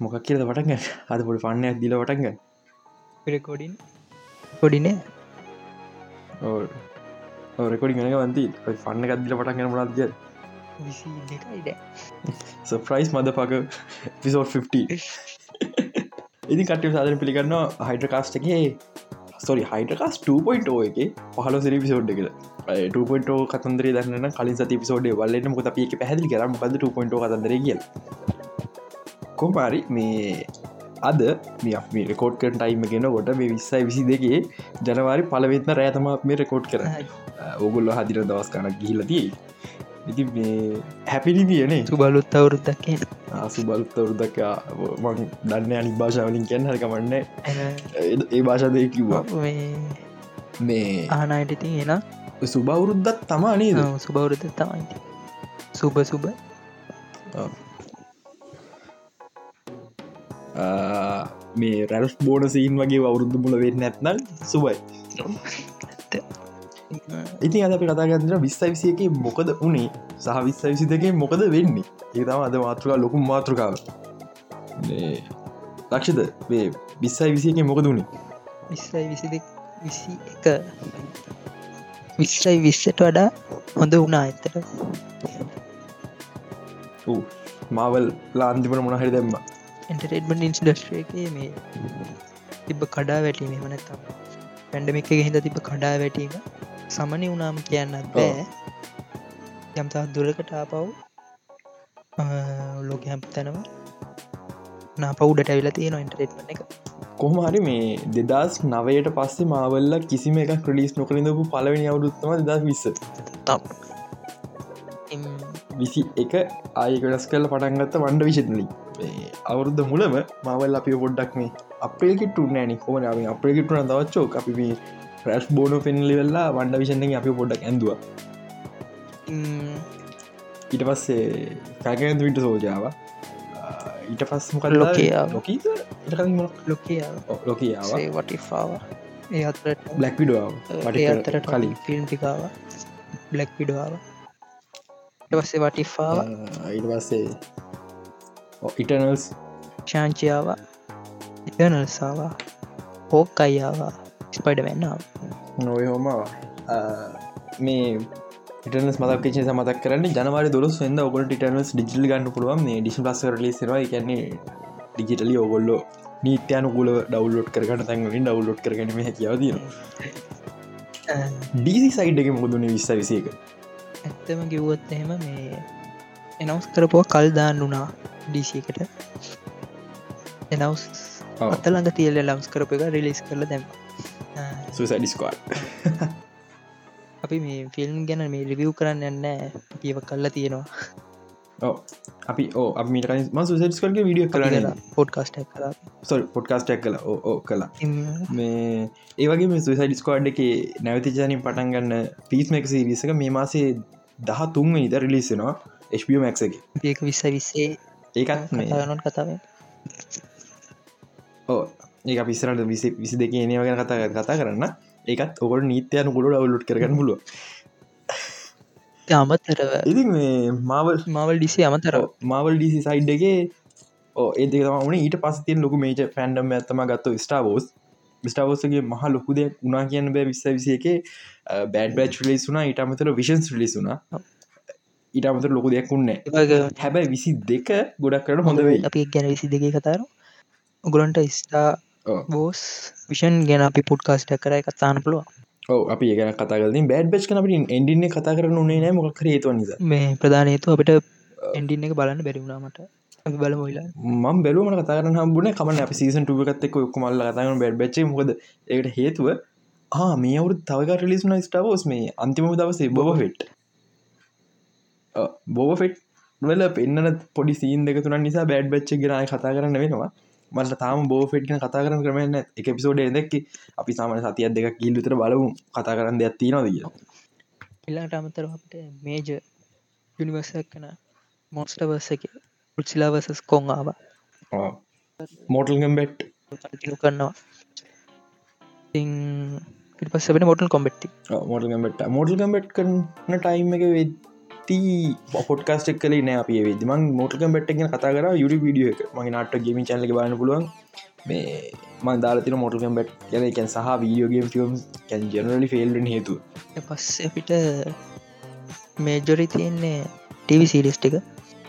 මොකක් කියද පටග අද පොඩි පන්නයක් දිල වටග රෙකෝඩින් කොඩිනේ රෙකොඩි ගනක වන්ති පන්න ගත්දිල පටගෙන මනත්ග විසි දෙකයිඩ සප්‍රයිස් මද පක පිසෝඩ් 50 ඉදි කටය සාධන පිළිගන්න හයිඩ්‍රකාස්ටගේ සොරි හයිටකස් 2.0 එක. පහල සිරි පිසෝඩ් එක 2.0 කතන්දර දන්න කලින් සති පිසෝඩේ වල්ලට මොක අපික පැහදිි කරම පද 2.0 කතන්දර කිය කොමාරි මේ අද මේ රෙකෝඩ් කර ටයිම ගෙන ගොට මේ විස්සයි විසි දෙකේ ජනවාරි පලවෙත්න රෑතම මේ රෙකෝඩ් කර ඔගොල්ල හදිර දවස් කනක් ගිහිලතියි ඉති මේ හැපිරි තියනේ සුබලුත් අවුරුද්දක් කියන ආසු බලුත්තවරුදක් මං දන්න අනි භාෂාවලින් කියන්න හරිකමන්න ඒ භාෂාදය කිව්වා. මේ ආනයට ඉතින් එන. සුබවුරුද්දත් තමා නේද? සුබවුරුද තමයි සුබ සුබ මේ රැල්ස් බෝන සීන් වගේ අවුරුද්ධ මුල වෙන්න ඇත්නම් සුබයි. ඉතින් අද අපි කතාගතර විස්සයි විසියක මොකද වනේ සහ විස්සයි විසි දෙකේ මොකද වෙන්නේ? ඒතම අද මාතෘකා ලොකුම් මාතෘකාව. ලක්ෂද වේ විස්සයි විසියක මොකද වුණේ විස්සයි විසි විසි එක. විස්සයි විස්සට වඩා හොඳ වුණා ඇත්තට මාවල් ලාන්තිපට මොනහරි දැම්ම එන්ටරේටමන් ඉන්ස්ඩස්ට්‍රේකේ මේ තිබ කඩා වැටීම මනත්තම් පැන්ඩමික හිද තිබ කඩා වැටීම සමනි වුණාම කියන්නත් බෑ. යම්තා දුරකට ආපව් ලෝක හැම් තැනව නාපවුඩට ඇවිල තියෙන ඉන්ටරේට්මන එක. කොහමහරි මේ දෙදස් නවයට පස්සේ මාවල්ල කිසිම එක ක්‍රලිස් නොකරිඳපු පලවෙනි අවුරුත්තම දෙදස් විස්ස. විසි එක ආයකටස් කල පටන්ගත්ත වන්ඩ විශෂනලි අවුරුද්ධ මුලම මවල් අපි පොඩ්ඩක් මේ අපේකිට නෑනි කොම අපේකිටුන දවච්චෝ අපි මේ ප්‍රශ් බෝන පෙන්ලි වෙල්ලා වන්ඩ විෂන්ෙන් අපි පොඩ්ඩක් ඇඳවා. ඊට පස්සේ කැකඇද විට සෝජාව ඊට පස් මොක ලොකයා ලොක ලොකයා ලොකයාව වටිෆාව ඒ අතරට බ්ලක් විඩුව ඒ අතරට කලින්. ෆිල්ම් ටිකාව බ්ලක් විඩුවාව පස්සේ වටිෆාව ඊට පස්සේ ඉටනල්ස් ශාංචියාව ඉටනල්සාවා හෝක් අයියාවා ස්පඩ වෙන්නාව නොය හෝමවා මේ ඉටනස් මතක් කිචේ සමතක් කරන්න ජනවාර දොස් වෙද ඔකොට ටනස් ඩිජිල් ගන්න පුළුවන්. මේ ඩිසි ලස් කරලි සවා කියන්නේ ඩිජිටලි ඔගොල්ලෝ නීත්‍යයනුකුල ඩවල්ලෝඩ් කරගන්න තැන්ගලින් ඩවල්ලෝඩ් කරගනීම හැකියාවතින ඩීසි සයිඩ් එක මුදුන විස්ස විසියක ඇත්තම කිව්වොත් එහෙම මේ එනවස් කරපුව කල් දාන්න වනා ඩීසිකට එනවස් අතළඟ තියල්ල ලම්ස් කරප එක රිලිස් කරල දැම සුසඩිස්කවාඩ් අපි මේ ෆිල්ම් ගැන මේ රිවියව් කරන්න යන්න ඒව කල්ලා තියෙනවා. අපි ඕ අපිට ම සුසඩස්කල්ගේ විඩිය කරලා පොඩ්කාස්ට කලා සොල් පොඩ්කාස්ටක් කලා ඕ කලා මේ ඒවගේ මේ සුසයිඩිස්කෝඩ් එක නැවති ජනින් පටන් ගන්න පිස්මක් සිරිසක මේ මාසේ දහ තුන්ම ඉද රිලිස්සෙනවා එක. ඒක විස්ස විස්සේ ඒකත් නොත් කතාව ඕ ඒ පිස්සරට විසි විසි දෙක ඒනව ගැන කතා කතා කරන්න. ඒකත් ඔකට නීත්‍යයන ගොඩ අවුලුට් කරගන්න පුළුව අමතරව. ඉති මේ මාවල් මවල් ඩිසි අමතර මාවල් ඩිසි සයිඩ් එක ඕ ඒ දෙකම වන ඊට පස්තිය ලොකු මේච ෆැන්ඩම් ඇත්තම ගත්ත ස්ටාවෝස් ස්ටාවෝසගේ මහ ලොකුද උනා කියන්න බෑ විස්ස විසිය එක. බෑඩ් බෑච් ලිස් වුනා ඊට අමතර විෂන්ස් ලිස් අමතර ලොකු දෙයක් උන්න හැබැයි විසි දෙක ගොඩක් කරන හොඳ වෙයි. අපි ගැන විසි දෙක කතාර උගලන්ට ස්ටා බෝස් විෂන් ගැන අපි පුඩ්කාස්ට කරයි කතාන පුළුව ඕ අපි ගැන කතාගලින් බෑඩ් බච් කනට එන්ඩින්න කතා කරන නේ නෑ මොක් හේතු නිස. මේ ප්‍රධානයතු අපිට එන්ඩින්න එක බලන්න බැරිවුණාමට අපි බලම ලා ම බැලුවම කතාරන හම්බුණ කමන අප සීසන් ටුවකත්තෙක් කුමල්ල කතාන බැඩ් බච්ච මොකද ඒකට හේතුව ආ මේ අවුරු තවක ලිසුන ස්ටාවෝස් මේ අන්තිම දවසේ බොබ ෆෙට් බෝබ ෆෙට් වල පෙන්න්න පොඩි සීන් දෙක තුන නිසා බෑඩ් බච්ච ගෙනයි කතා කරන්න වෙනවා. මට තාම බෝ ෆෙට්ගෙන කතා කරන කරමන්න එක පිසෝඩ දෙක් අපි සාමන සතියක් දෙක කිල්ලුතර බලමු කතා කරන්න දෙයක් තියෙනවා දිය එල්ලාට අමතර අපට මේජ යුනිවර්සක් කන මොස්ටවර්ස එක. පුච්චිලාවසස් කොන් ආව මෝටල්ගම් බෙට් කරනවා. පස්සබෙන මොටල් කොම්බෙට්ටි මෝටල් ගම්බෙට් මෝටල් ගම්බෙට් කරන ටයිම් එක වෙද වෙද්දී පොට්කාස්ටක් කලේ නෑ අපේ වෙදමන් මෝටකම් බැට්ගෙන කතා කර යුඩ විඩිය එක. මගේ නට ගේමින් චැනල බන්න පුළුවන්. මේ මන් දාලතින මොටකම් බැට් කියන එකැන් සහ video game film can generally ෆෙල්ෙන් හේතු පස්ස අපිට මේජොරි තියෙන්නේ ටව සිරිස් ටික.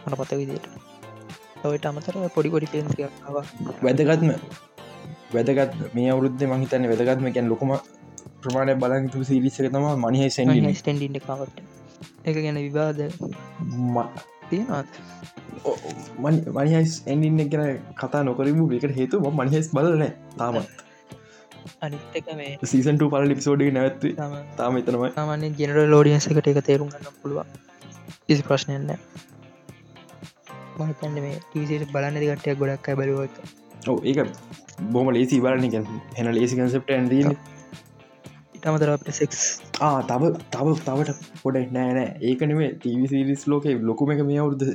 මන පත විදියට. ඔයට අමතර පොඩි පොඩි ෆිල්ම් වැදගත්ම. වැදගත් මේ අවුරුද්ධ මහිතන්න වැදගත්ම. කැන් ලොකම ප්‍රමාණය බලතු සිරිස්සක තම මනිහ සැඩි ස්ටන්ඩ කවට එක ගැන විවාද තියෙනවා මනිහස් ඇන්ඩින්න ගැන කතා නොකරමු එකට හේතු මනිහෙස් බලන තාමත්. අනිත්තක මේ සීසන්ට පල ලිපිසෝඩි නැත්ව තාම එතනමයි. සාමාන්‍ය ජෙනර ලෝඩියන්සකට එක තේරුම් ගන්න පුළුවන්. ඉසි ප්‍රශ්නයන්න මතන්න මේ ටීසිට බලන්න දිගටයක් ගොඩක් බැලුව එක ඕ ඒක බොම ලේසි බලන්න හෙන ලේසි කන්සප්ට ඇන්දී ඉටමතර සෙක්ස් තව තව තවට පොඩ නෑනෑ ඒකනම ටීවිසිරිස් ලෝක ලොකුම එක මේ අවුද්ධ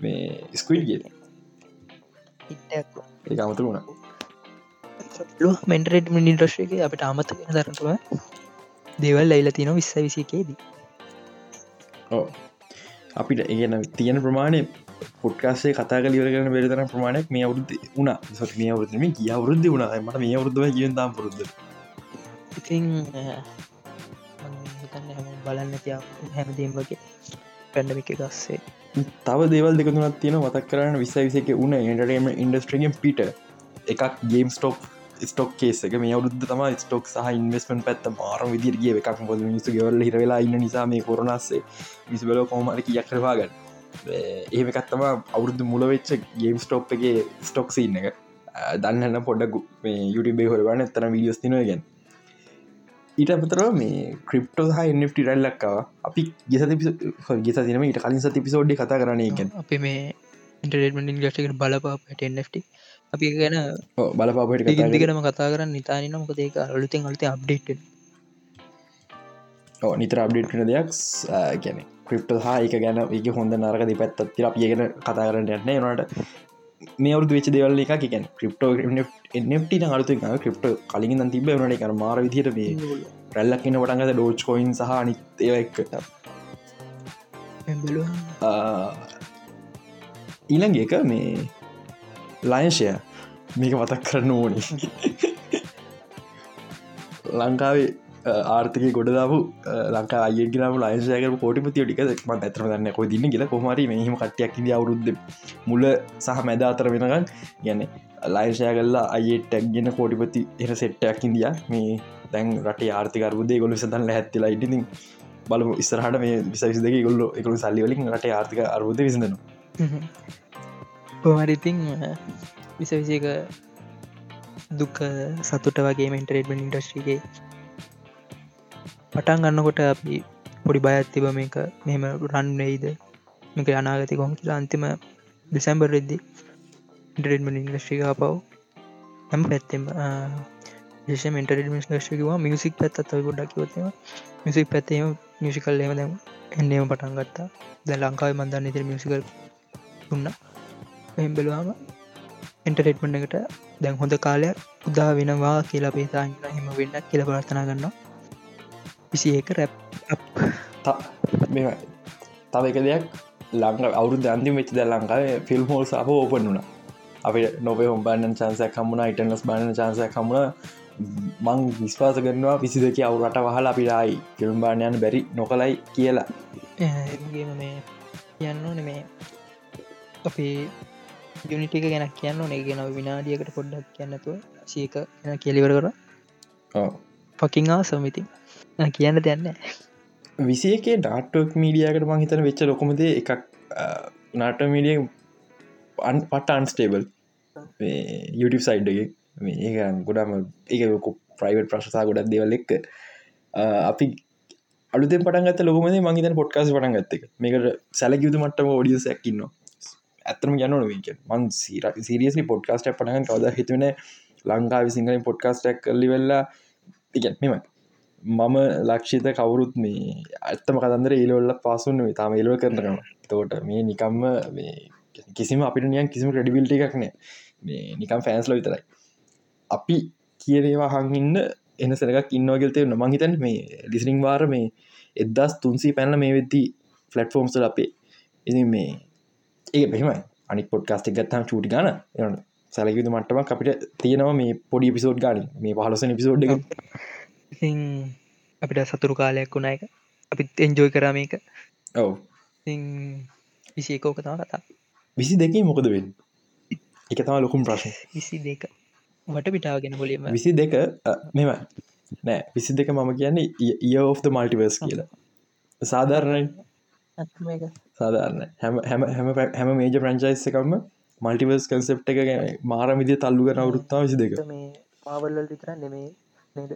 මේ ස්කවිඩ්ගේ ඒ අමතර වුණ. මෙන්ටරට මිනිටශ්ක අපට අමත දරතුව දෙවල් ලයිල තින විස්ස විසිකේදී අපිට ඒගන තියෙන ප්‍රමාණය පොට්කාසේ කතා කලිවර කරන බෙරතන ප්‍රමාණයක් මේ අවුරුද්ධ වුණා. මේ අවුරුදම කිය අවුරුද්ධ වුණා. මට මේ අවුරුද්ධව කියතාම් පුරුද්ධ ඉතින් හිතන්න හැම බලන්න තියා හැමදීම් වගේ පැන්ඩමික ගස්සේ. තව දේවල් දෙකතුනත් තියෙන මතක් කරන්න. විස විසක උන එන්ටරේම ඉන්ඩස්ට්‍රියම් පිට එකක් ගේම් ස්ටෝක් ස්ටොක් කේසක මේ අවුද්ධ තම ස්ටොක් සහ ඉන්වස්මන් පැත්ත මාරම විදිරගේ එකක් පොද මිනිසු ගෙවල හිරවෙලා ඉන්න නිසා මේ කොරනස්සේ විසිබල කෝමර කියක් කරවාගන්න එහෙමකත්තම අවුරුදු මුලවෙච්ච ගේම් ස්ටෝප් එක ස්ටොක්සින්න එක. දන්නන්න පොඩ්ඩ යුටබේ හොරවන්න එතන විඩියස් තිනගෙන ඊට අපතර මේ ක්‍රිප්ටෝ හා එන්ට රැල්ලක්කාව අපි ගෙස ගෙස තිනම ඊට කලින් සති පිසෝඩ්ඩි කතා කරන එකෙන් අපි මේ ඉන්ටරේටමෙන්ටින් ගස්ටකට බලපාට එන්ට අපි ගැන බලපාපට ඉදිකරම කතා කරන්න නිතානන මොකද ඒක අලුතෙන් අලත අප්ඩේට් නිතර අප්ඩේට්න දෙයක් ගැන ක්‍රිප්ට හා එක ගැන එක හොඳ නරකද පැත්තත් තිර අපියගෙන කතා කරන්න යන්න. නට මේ අවුදු වෙච දෙවල්ල එක එකැන ක්‍රිප්ටෝ එට අලතු ක්‍රිප්ට කලින් තිබ වනට එක මාර විදිහට මේ රැල්ලක් ඉන්න පටන්ගත ඩෝච් කොයින් සහ අනිත් ඒව එක්කට ඊළඟ එක මේ ලයින්ශය මේක මතක් කරන්න ඕනි. ලංකාවේ ආර්ථක ගොඩදාපු ලංකා අයගෙනම ලයින්සයක කෝටිපතිය ටික ම ඇතර දන්න කො දින්න කියලා. කොමරි මෙහම කටයක් ඉද අවුරුද්ධ මුල සහ මැද අතර වෙනගන් ගැන ලයින්ශය කල්ලා අයේ ටැක්ගෙන කෝටිපති එහ සෙට්ටයක් ඉදිය. මේ දැන් රට ආර්ථකරබුදේ ගොලු සතන්න හැත්තිලා ඉටිතින් බලමු ඉස්සරහට මේ විසවිස දෙක ගොල්ල එකළු සල්ලිවලින් රට ආර්ථක අර්බුද විසඳනවා. පොමරිතින් විස විසක දුක සතුට වගේ මෙන්ටරේටමෙන් ඉන්ඩස්ට්‍රිගේ පටන් ගන්නකොට අපි පොඩි බයත් තිබ මේක මෙහෙම රන්වෙයිද මේක අනාගති කොම කියලා අන්තිම දෙසැම්බර් රෙද්දි ඉන්ටරෙටමෙන් ඉන්ඩස්ට්‍රික පව් හැම පැත්තෙම ේෂ මෙන්ටරට ශ්‍රකවා මියසික් පැත් අත ගොඩක් කිවතම මිසික් පැත්තේම මියසිකල් එම දැම එන්නේම පටන් ගත්තා. දැ ලංකාව මන්දන්න ඉතිර මියසිකල් දුන්න. එහෙම් බැලවාම එන්ටරේට්මට එකට දැන් හොඳ කාලයක් උදා වෙනවා කියලා පේතාන්න හෙම වෙන්න කියල ප්‍රර්ථනා ගන්නවා විසි ඒක රැප් තව එක දෙයක් ලංඟ අවුරු අන්තිම වෙච්ච ද ලංකාව ෆිල්ම් හෝල් සාහ ඕපන් වුණ. අපිට නොවේ හොම්බන්න චන්සයක් කමුණ ඉටනස් බන්න චන්සයක් කමුණ මං විස්වාස කරනවා විසි දෙක අවුරට වහලා අපිරායි ෆිල්ම් බාණයන් බැරි නොකලයි කියලා. මේ යන්න නෙමේ අපි යුනිටික ගැන කියන්න නේ ගෙන විනාඩියකට පොඩ්ඩක් කියන්නතුව සීක කෙලිවර කර පකිංආ සමිතින් කියන්න දෙන්න විසියකේ ඩාටක් මීඩියකට මං හිතන වෙච්ච ලොකොමද එකක් නාට මීඩිය අන් පට අන්ස්ටේබල් YouTube සයිඩ්ගේ ඒ ගොඩම එක ලොකු ප්‍රයිවට් ප්‍රශසා ගොඩක් දෙවල් එක්ක. අපි අලුත පටන්ගත ලොකමද මංහිතන පොට්කාස පටන් ගත්තක මේකට සැලකියුතු මටම ෝඩිය සැක්කින්න ඇතරම යන්න නොවක මන් සිරියසි පොඩ්කාස්ට පටගන් කවද හිතුවන ලංකාවි සිංහලින් පොඩ්කාස්ටක් කරලි වෙල්ලා ඉගැත් මෙමයි මම ලක්ෂිත කවුරුත් මේ ඇත්තම කතන්දර ඒලොල්ල පාසුන් තාම ඒලව කරනවා තෝට මේ නිකම්ම කිසිම අපිට නියන් කිසිම ක්‍රඩිබිල්ට එකක් නෑ මේ නිකම් ෆෑන්ස්ල විතරයි. අපි කියරේවා හංඉන්න එන සෙනක් ඉන්නවාගෙල්තය නොමංහිතන් මේ ලිසිනිං වාර මේ එදස් තුන්සී පැනල මේ වෙද්දී ෆලට්ෆෝම්සල අපේ ඉති මේ ඒ බෙමයි අනි පොඩ්කාස්ටක් ගත්තම චූටි ගන එන සැලකිතු මටම අපිට තියෙනවා මේ පොඩි පිසෝඩ් ගන. මේ පහලසන පිසෝඩ් එක. ඉතින් අපිට සතුරු කාලයක් වුණා එක අපිත් එන්ජෝයි කරම එක ඔව. විසිකෝක තම කතා. විසි දෙකේ මොකද වෙන් එක තම ලොකුම් ප්‍රශ්න. විසි දෙක. වට පිටාගෙන බොලීම විසි දෙක මෙම නෑ විසි දෙක මම කියන්නේ ඒ ඔෆ්ද මල්ටිවර්ස් කියලා. සාධාරණයි. සාධාරණ හැම හැම හැම හැම මේජ ප්‍රංචයිස් එකම මල්ටිවර්ස් කන්සෙප් එක ගැන මාර විදි තල්ලු කන වරුත්තා විසි දෙක. පාවල්ල විතර නෙමේ නේද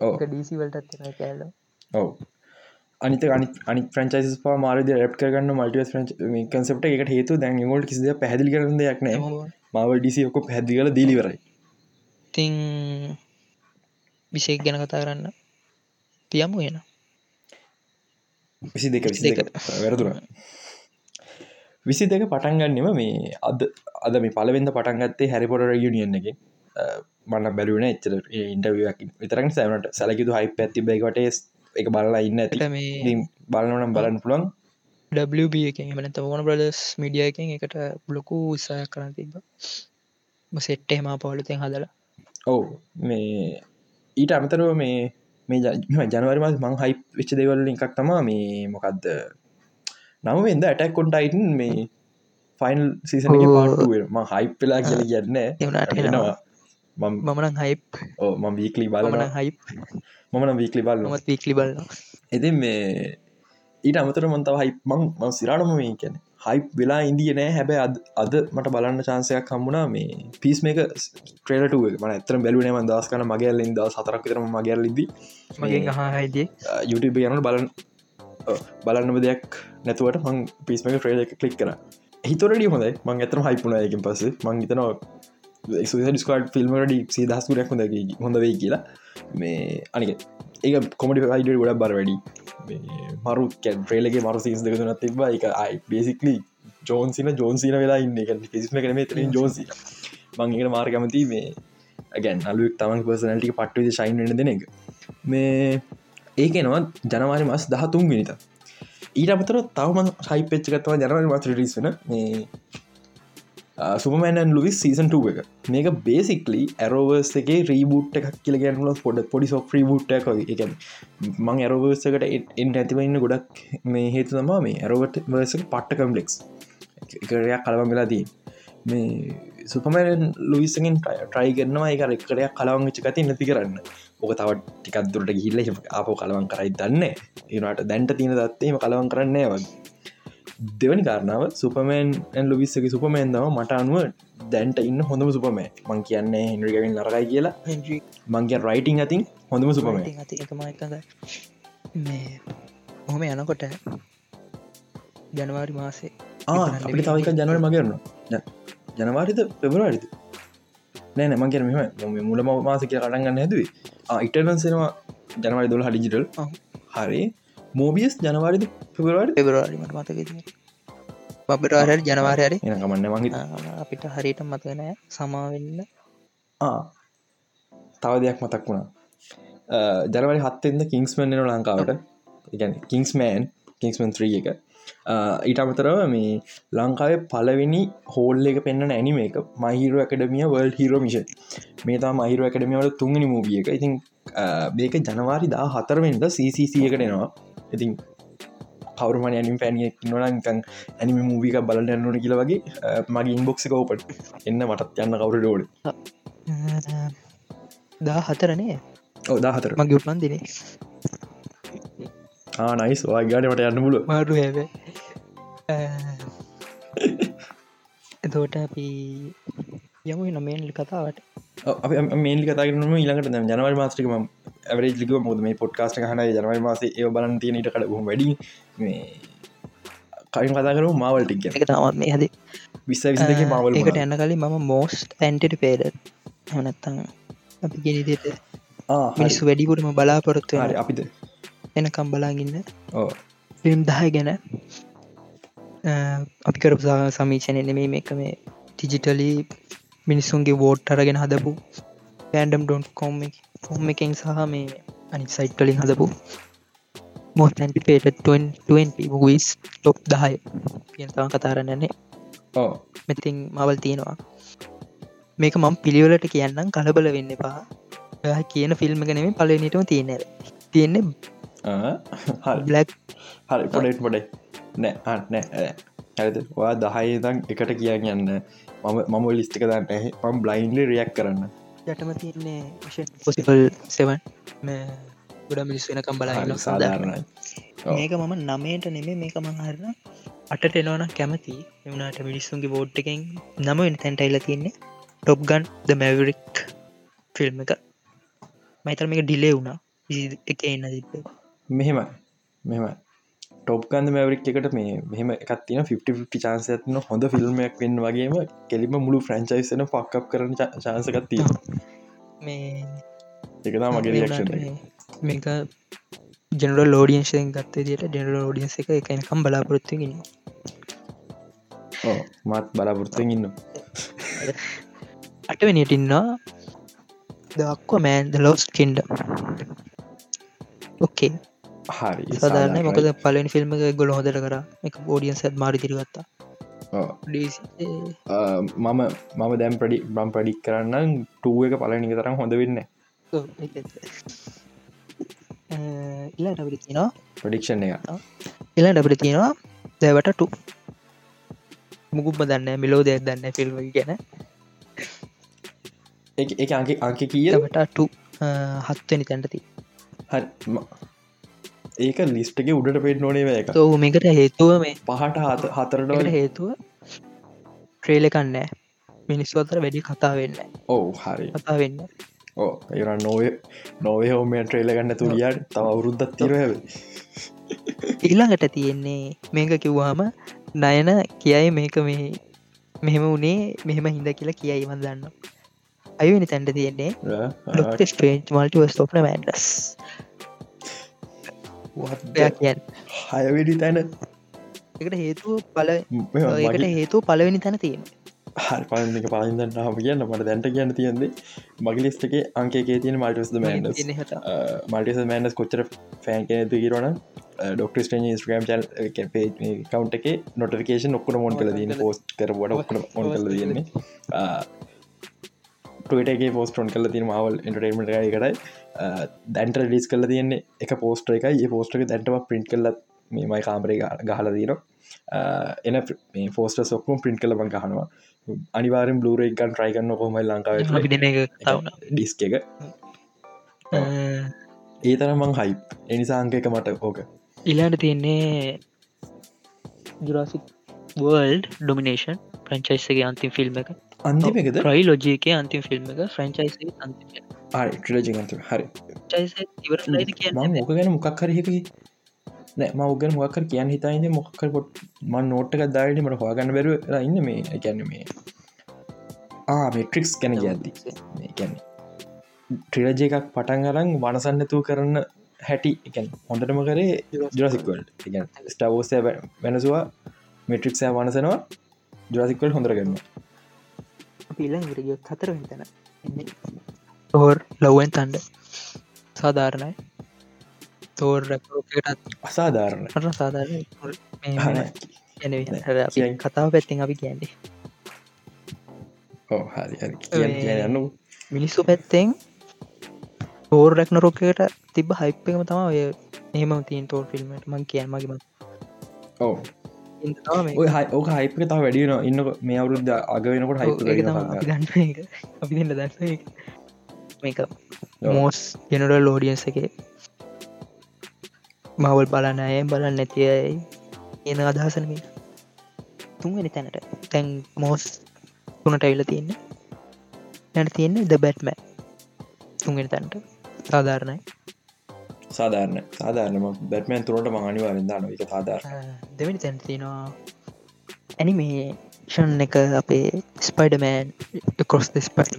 ඩීසිවලටත් කෑල්ල ඔව. අනිත අනි ප්‍රංචයිස් මාරද රැප් කරගන්න මල්ටිවස් කන්සප්ට එකට හේතු දැන් ගොල්ට කිසිද පැදිලි කරන දෙයක් නෑ මව ඩිසි ඔක්කො පැදි කල දීලිවරයි තිං විශේක් ගැන කතා කරන්න. තියමු එන විසි දෙක විසි දෙක. වැරදුර විසි දෙක පටන්ගන්නෙම මේ අද අද මේ පලවෙද පටන්ගත්තේ හැරිපොට යුනිියන් එක මන්න බැලුවන එච්චර ඉන්ටවියක් විතරක් සෑනට සැලකිතු හයි පැත්ති බයිකට එක බලලා ඉන්න ඇති. මේ බලනනම් බලන්න පුළන් WB එකෙන් එමන තවන බ්‍රදස් මිඩිය එකෙන් එකට බ්ලොකු උත්සාය කරන්න තිබ සෙට්ට හෙම පවලතෙන් හදලා. ඔවු. මේ ඊට අමතරව මේ මේ ජනවරම මං හයි වෙච්ච දෙවල්ල එකක් තමා මේ මොකක්ද නමවෙද ඇටක් කොන්ටයිටන් මේ ෆයිල් සීසන පාටුවම හයිප් වෙලා කියල කියන්න. එවනටනවා මමන හයිප් ඕ ම වීකලි බලන හයිප් මමන වීකලි බල මත් වීකලි බලන්න එති මේ ඊට අමතර මන්තාව හයිප් මං ම සිරාටම මේ කියන හයිප් වෙලා ඉන්දිය නෑ. හැබැ අද අද මට බලන්න චාන්සයක් හම්මුණා මේ පිස් මේක ට්‍රේලටුව මන ඇතර බැලුනේ දස් කන මගේල් ඉද සතරක් විතරම මගේල් ලිද මගේ හහිදී YouTube යනට බලන්න බලන්නම දෙයක් නැතුවට මං පිස්මක ට්‍රේල එක කලික් කර. හිතොරඩි හොඳයි. මං ඇතරම හයිපුුණයකින් පස මං හිතනවා ඩිස්කාඩ් ෆිල්මට සීදහස්කුරයක් හොඳ හොඳ වෙයි කියලා මේ අනික ඒ කොමඩි අයිඩ ගොඩක් බර වැඩි මරු කැඩ්‍රේලගේ මරු සිස් දෙකතුනත් තිබ එක අයි බේසිකලි ජෝන්සින ජෝන්සින වෙලා ඉන්න එක කිසිම කරම ත ජෝසි මංගේට මාර්ගමති මේ ඇගැන් අලුක් තමන් පර්සනටික පට්ටුද ශයින් වෙන දෙන එක මේ ඒකනවා ජනවාරි මස් දහතුන් මිනිත ඊට අපතර තවම සයි පච්චකත්ව ජනවරි මස් රිස් වෙන මේ සුපමෑන් ලුවිස් සීසන් 2 එක. මේක බේසික්ලි ඇරෝවර්ස් එක රීබුට් එකක් කියල ගැනුල පොඩ පොඩි සො ්‍රීබුට් එක එක මං ඇරෝවර්සකට එන් ඇතිවන්න ගොඩක් මේ හේතු තමා මේ ඇරෝවට වර්සක පට්ට කම්පලෙක්ස් එකරයක් කලවම් වෙලාදී මේ සුපමෑන් ලුවිසගෙන් ට්‍රයි කරනවා එක එක්කරයක් කලවන් චකති නැති කරන්න. ඕක තව ටිකක් දුරට ගිල්ල අප කලවන් කරයි දන්න. ඒනට දැන්ට තියෙන දත්තේම කලවන් කරන්නේ වගේ. දෙවනි කාරණාව සුපමෑන් ලොවිස්සගේ සුපමෑන් දම මට අනුව දැන්ට ඉන්න හොඳම සුපමෑ මං කියන්නේ හෙන්රිගවින් නරකයි කියලා. මංගේ රයිටිං අතින් හොඳම සුපමෑ හොම යනකොට ජනවාරි මාසේ අපිට තවක ජනවර මගරන ජනවාරිත පෙබරවාරිත නෑ මංගේ මෙම මුලම මාස කිය කටන්ගන්න හැදුවේ ඉටනන්සෙනවා ජනවාරි දොල හඩිජිටල් හරි මෝබියස් ජනවාරිද පෙබරවාරි පෙබරවාරිමට මතක බබරවාර ජනවාරයරි එනකමන්න මගේ අපිට හරියට මතකනෑ සමාවෙන්න තව දෙයක් මතක් වුණා. ජනවරි හත්තෙන්ද කිංස්මන්න ලංකාවට. ඉගැන කිංස්මෑන් කිංස්මන් 3 එක. ඊට අමතරව මේ ලංකාවේ පලවෙනි හෝල් එක පෙන්න්න ඇනිම එක මහිර ඇකඩමිය වල් හිරෝ මිෂන් මේ තා මහිර ඇකඩමියවට තුන්ගනි මූිය එක. ඉතින් මේක ජනවාරි දා හතරවෙන්ද CCC එකටෙනවා ඉතින් කවරුමන ඇනිම් පැනිය නොනකං ඇනිම මූවික බලන්න යන්නන කියල වගේ මගේ ඉන්බොක්සි කෝපට එන්න මටත් යන්න කවුර ඩෝඩ දා හතරනේ ඕදා හතර මගේ උපන් දිනේ. ආනයිස් වාගානට යන්න මුල. මාරු හැබ එතෝට අපි යමු නොමේන්ල් කතාවට. මේලි කතාරනම ඊළඟට ජනවල් මාස්ටික ඇවරේ ලික මුද මේ පොඩ්කාස්ට හන ජනවල් මාස ඒ බලන් තියනට කඩ වැඩි මේ කලින් කතා කරු මාවල්ටික් එක තමත් මේ හද. විස්ස විසක මවල් එකට යන්න කලින් මම මෝස්ට ඇන්ටට පේඩ හනත්තං අපි ගෙනදිට මිනිස්සු වැඩිපුරම බලාපොරොත්තු හරි අපිට එනකම් බලාගන්න ෆිල්ම් දහය ගැන. අපි කරපු සමීචනය නෙමේ මේක මේ ටිජිටලි මිනිස්සුන්ගේ වෝට් අරගෙන හදපු පෑන්ඩම් ඩොන්් කොම් කොම් එකෙන් සහ මේ අනි සයිට්ටලින් හදපු මෝත් ඇන්ටිපේට 20 මවිස් ටොප් දහය කියන තම කතාරන්නන්නේ ඕ මෙතින් මවල් තියෙනවා. මේක මම පිළිවලට කියන්නම් කලබල වෙන්න ඔයා කියන ෆිල්ම් ගනෙම පලනිටම තියෙන තියෙන්නේ හරි. බ්ලක් හරි පොඩෙට් පොඩේ. නෑ නෑ ඇත වා දහයතන් එකට කියන්න යන්න. මම මම ලිස්ටික දන්න. පම් බ්ලයින්ලි රියක් කරන්න යටම තියන්නේ පොසිපල් සෙවන් ගොඩ මිනිස් වෙනකම් බලන්න සාධාරණයි. මේක මම නමයට නෙමේ මේක මහරන අටට එනවන කැමති. එවනට මිනිස්සුන්ගේ බෝඩ් එකෙන් නම වෙන තැන්ටයිල තියන්නේ ටොප්ගන් ද මැවරික් ෆිල්ම් එක. මයිතර මේක ඩිලේ වුණා. එක එන්න තිබ මෙහෙම මෙම ටොප්කන්ද මැවරික් එකට මේ මෙහම එකත්තින 50 චාන්ස ඇත්න හොඳ ෆිල්ම්මයක් වෙන්න වගේම කෙලිම මුළු ෆ්‍රංචයිසන පක්කප් කරන චාන්සකත්තිය මේ එකතා මගේ රියක්ෂණ මේක ජනර ලෝඩියන්ශයෙන් ගත්තේ දිට ඩෙනර ෝඩියන්ස එක එකනකම් බලාපොරොත්තුගෙන මත් බලාපොරත්තෙන් ඉන්න අටවනිටින්නා දක්ව මෑන් ද ලෝස් කෙන්ඩ ඕකේ හරි සාධරන මොකද පලනි ෆිල්ම් එක ගොල හොදට කර. එක ෝඩියන් සැත් මාරි තිරගත්තා මම මම දැම් පඩි බම් පඩික් කරන්න ටුව එක පලනික තරම් හොඳ වෙන්න ඉලාට අපිට තිනවා ප්‍රඩික්ෂන් එක. එලාට අපිට තියෙනවා දැවට ටු මුකුම දන්න මිලෝ දෙයක් දන්න ෆිල්ම් ගැන. එක අංක අංක කිය වට ටු හත්වනි තැන්ටති හරි ඒක ලිස්ටගේ උඩට පෙට නොනේ එක මේකට හේතුව මේ පහට හත හතරට හේතුව ට්‍රේලකන්නෑ මිනිස්සු අතර වැඩි කතා වෙන්න ඔවු හරි. කතා වෙන්න ඕ ඒර නොවේ නොවේ හෝම ට්‍රේල ගන්න තුරියට තව අවුරුද්දත් තිරහැව ඊළඟට තියෙන්නේ මේක කිව්වාම නයන කියයි මේක මේ මෙහෙම වනේ මෙහෙම හිද කියලා කියයි වන් දන්න අයවෙනි තැන්ට තියෙන්නේ ඩොක්ට ස්ට්‍රේන්් මල්ටි ස්තෝපන මෑන්ඩස් හයවෙඩි තැන. එකට හේතුව පල ඒකට හේතුව පලවෙනි තැන තියෙන හරි පලක පලින්දන්න හම කියන්න. මට දැන්ට කියන්න තියන්නේ මගේ ලිස්ටගේ අංකේ තියෙන මල්ටස් මන්ඩ මල්ටිස මෑන්ඩස් කොච්චර ෆෑන් කෙනෙතු කිරන ඩොක්ට ස්ටේ ස්ක්‍රම් චල් කවන්් එක නොටිකේෂන් ඔක්කට මොන් කල දන්න පෝස්ට කරවට ඔක්කට මොන් කල දන්නේ ටගේ පෝස්ටෝන් කල තින මවල් ඉන්ටරේමට එකටයි දැන්ට ලිස් කල තියන්නේ එක පෝස්ට එක ඒ පෝස්ටක දැන්ටම පින්ට් කල්ලත් මේමයි කාමරේ ගහල දීන එන මේ ෆෝස්ට සොක්කම පින්ට් කල බං ගහනවා. අනිවාරෙන් බ්ලූර එකන් ට්‍රයිකන්න කොමයි ලංකාව ඩිස්ක එක ඒ තරමං හයි එනිසාංකක මට ඕක. ඉලාට තියන්නේ ජුරාසික් වර්ල්ඩ් ඩොමිනේෂන් ප්‍රංචයිස්සගේ අන්තිම් ෆිල්ම් එක. අන්තිමකද ්‍රයි ලෝජයක අන්තිම් ෆිල්ම් එක. ෆ්‍රංචයිස ටලජගන්ත හරි. මොක ගැන මොකක් හරහකි නෑ මවගන මොකර කියන්න හිතයිද මොක්කර පොට් මන් නෝට්ක දායට මට හවාගන්න බැර ඉන්න මේ එකැන්න මේ. මෙට්‍රික්ස් ගැන ගැද්දි ගැන ට්‍රිලජ එකක් පටන් අරං වනසන්නතු කරන්න හැටි එකන් හොඳටම කරේ ජරසික්වල් ස්ටවෝසය වෙනසවා මෙට්‍රික්ෂය වනසනවා ජරසික්වල් හොඳර කරන්න පිල්ල ඉරගියොත් හතර වෙතන තෝර් ලව්වෙන් තන්ඩ සාධාරණයි. තෝර් අසාධාරණ සාධාරණ කතාව පැත්තිෙන් අපි කියන්නේ. කියන්න මිනිස්සු පැත්තෙන් තෝර් රැක්න රොකයට තිබ හයිප්පකම තම ඔය ඒම තින් තෝර් ෆිල්මට මං කියන් මගේම ඕ ඕක හයිපක තා වැඩියන ඉන්න මේ අවුරුද්ධ අග වෙනකොට හයිප ගන්න අපි දන්න මේක මෝස් ජනරල් ලෝඩියන්ස එක. මවල් බලන්න අය බලන්න නැතියි එන අදහසනම තුන්වෙනි තැනට. තැන් මෝස් තුනට ඇවිල තියන්න. නැට තියෙන්නේ ද බැට්ම තුන්ගෙන තැන්ට. සාධාරණයි. සාධාරන සාධාරනම බැටමන් තුරට මහනිවාරෙන් දාන එක සාධාර දෙවැනි තැන් තියෙනවා ඇනිමේෂන් එක අපේ ස්පයිඩමෑන් කොස්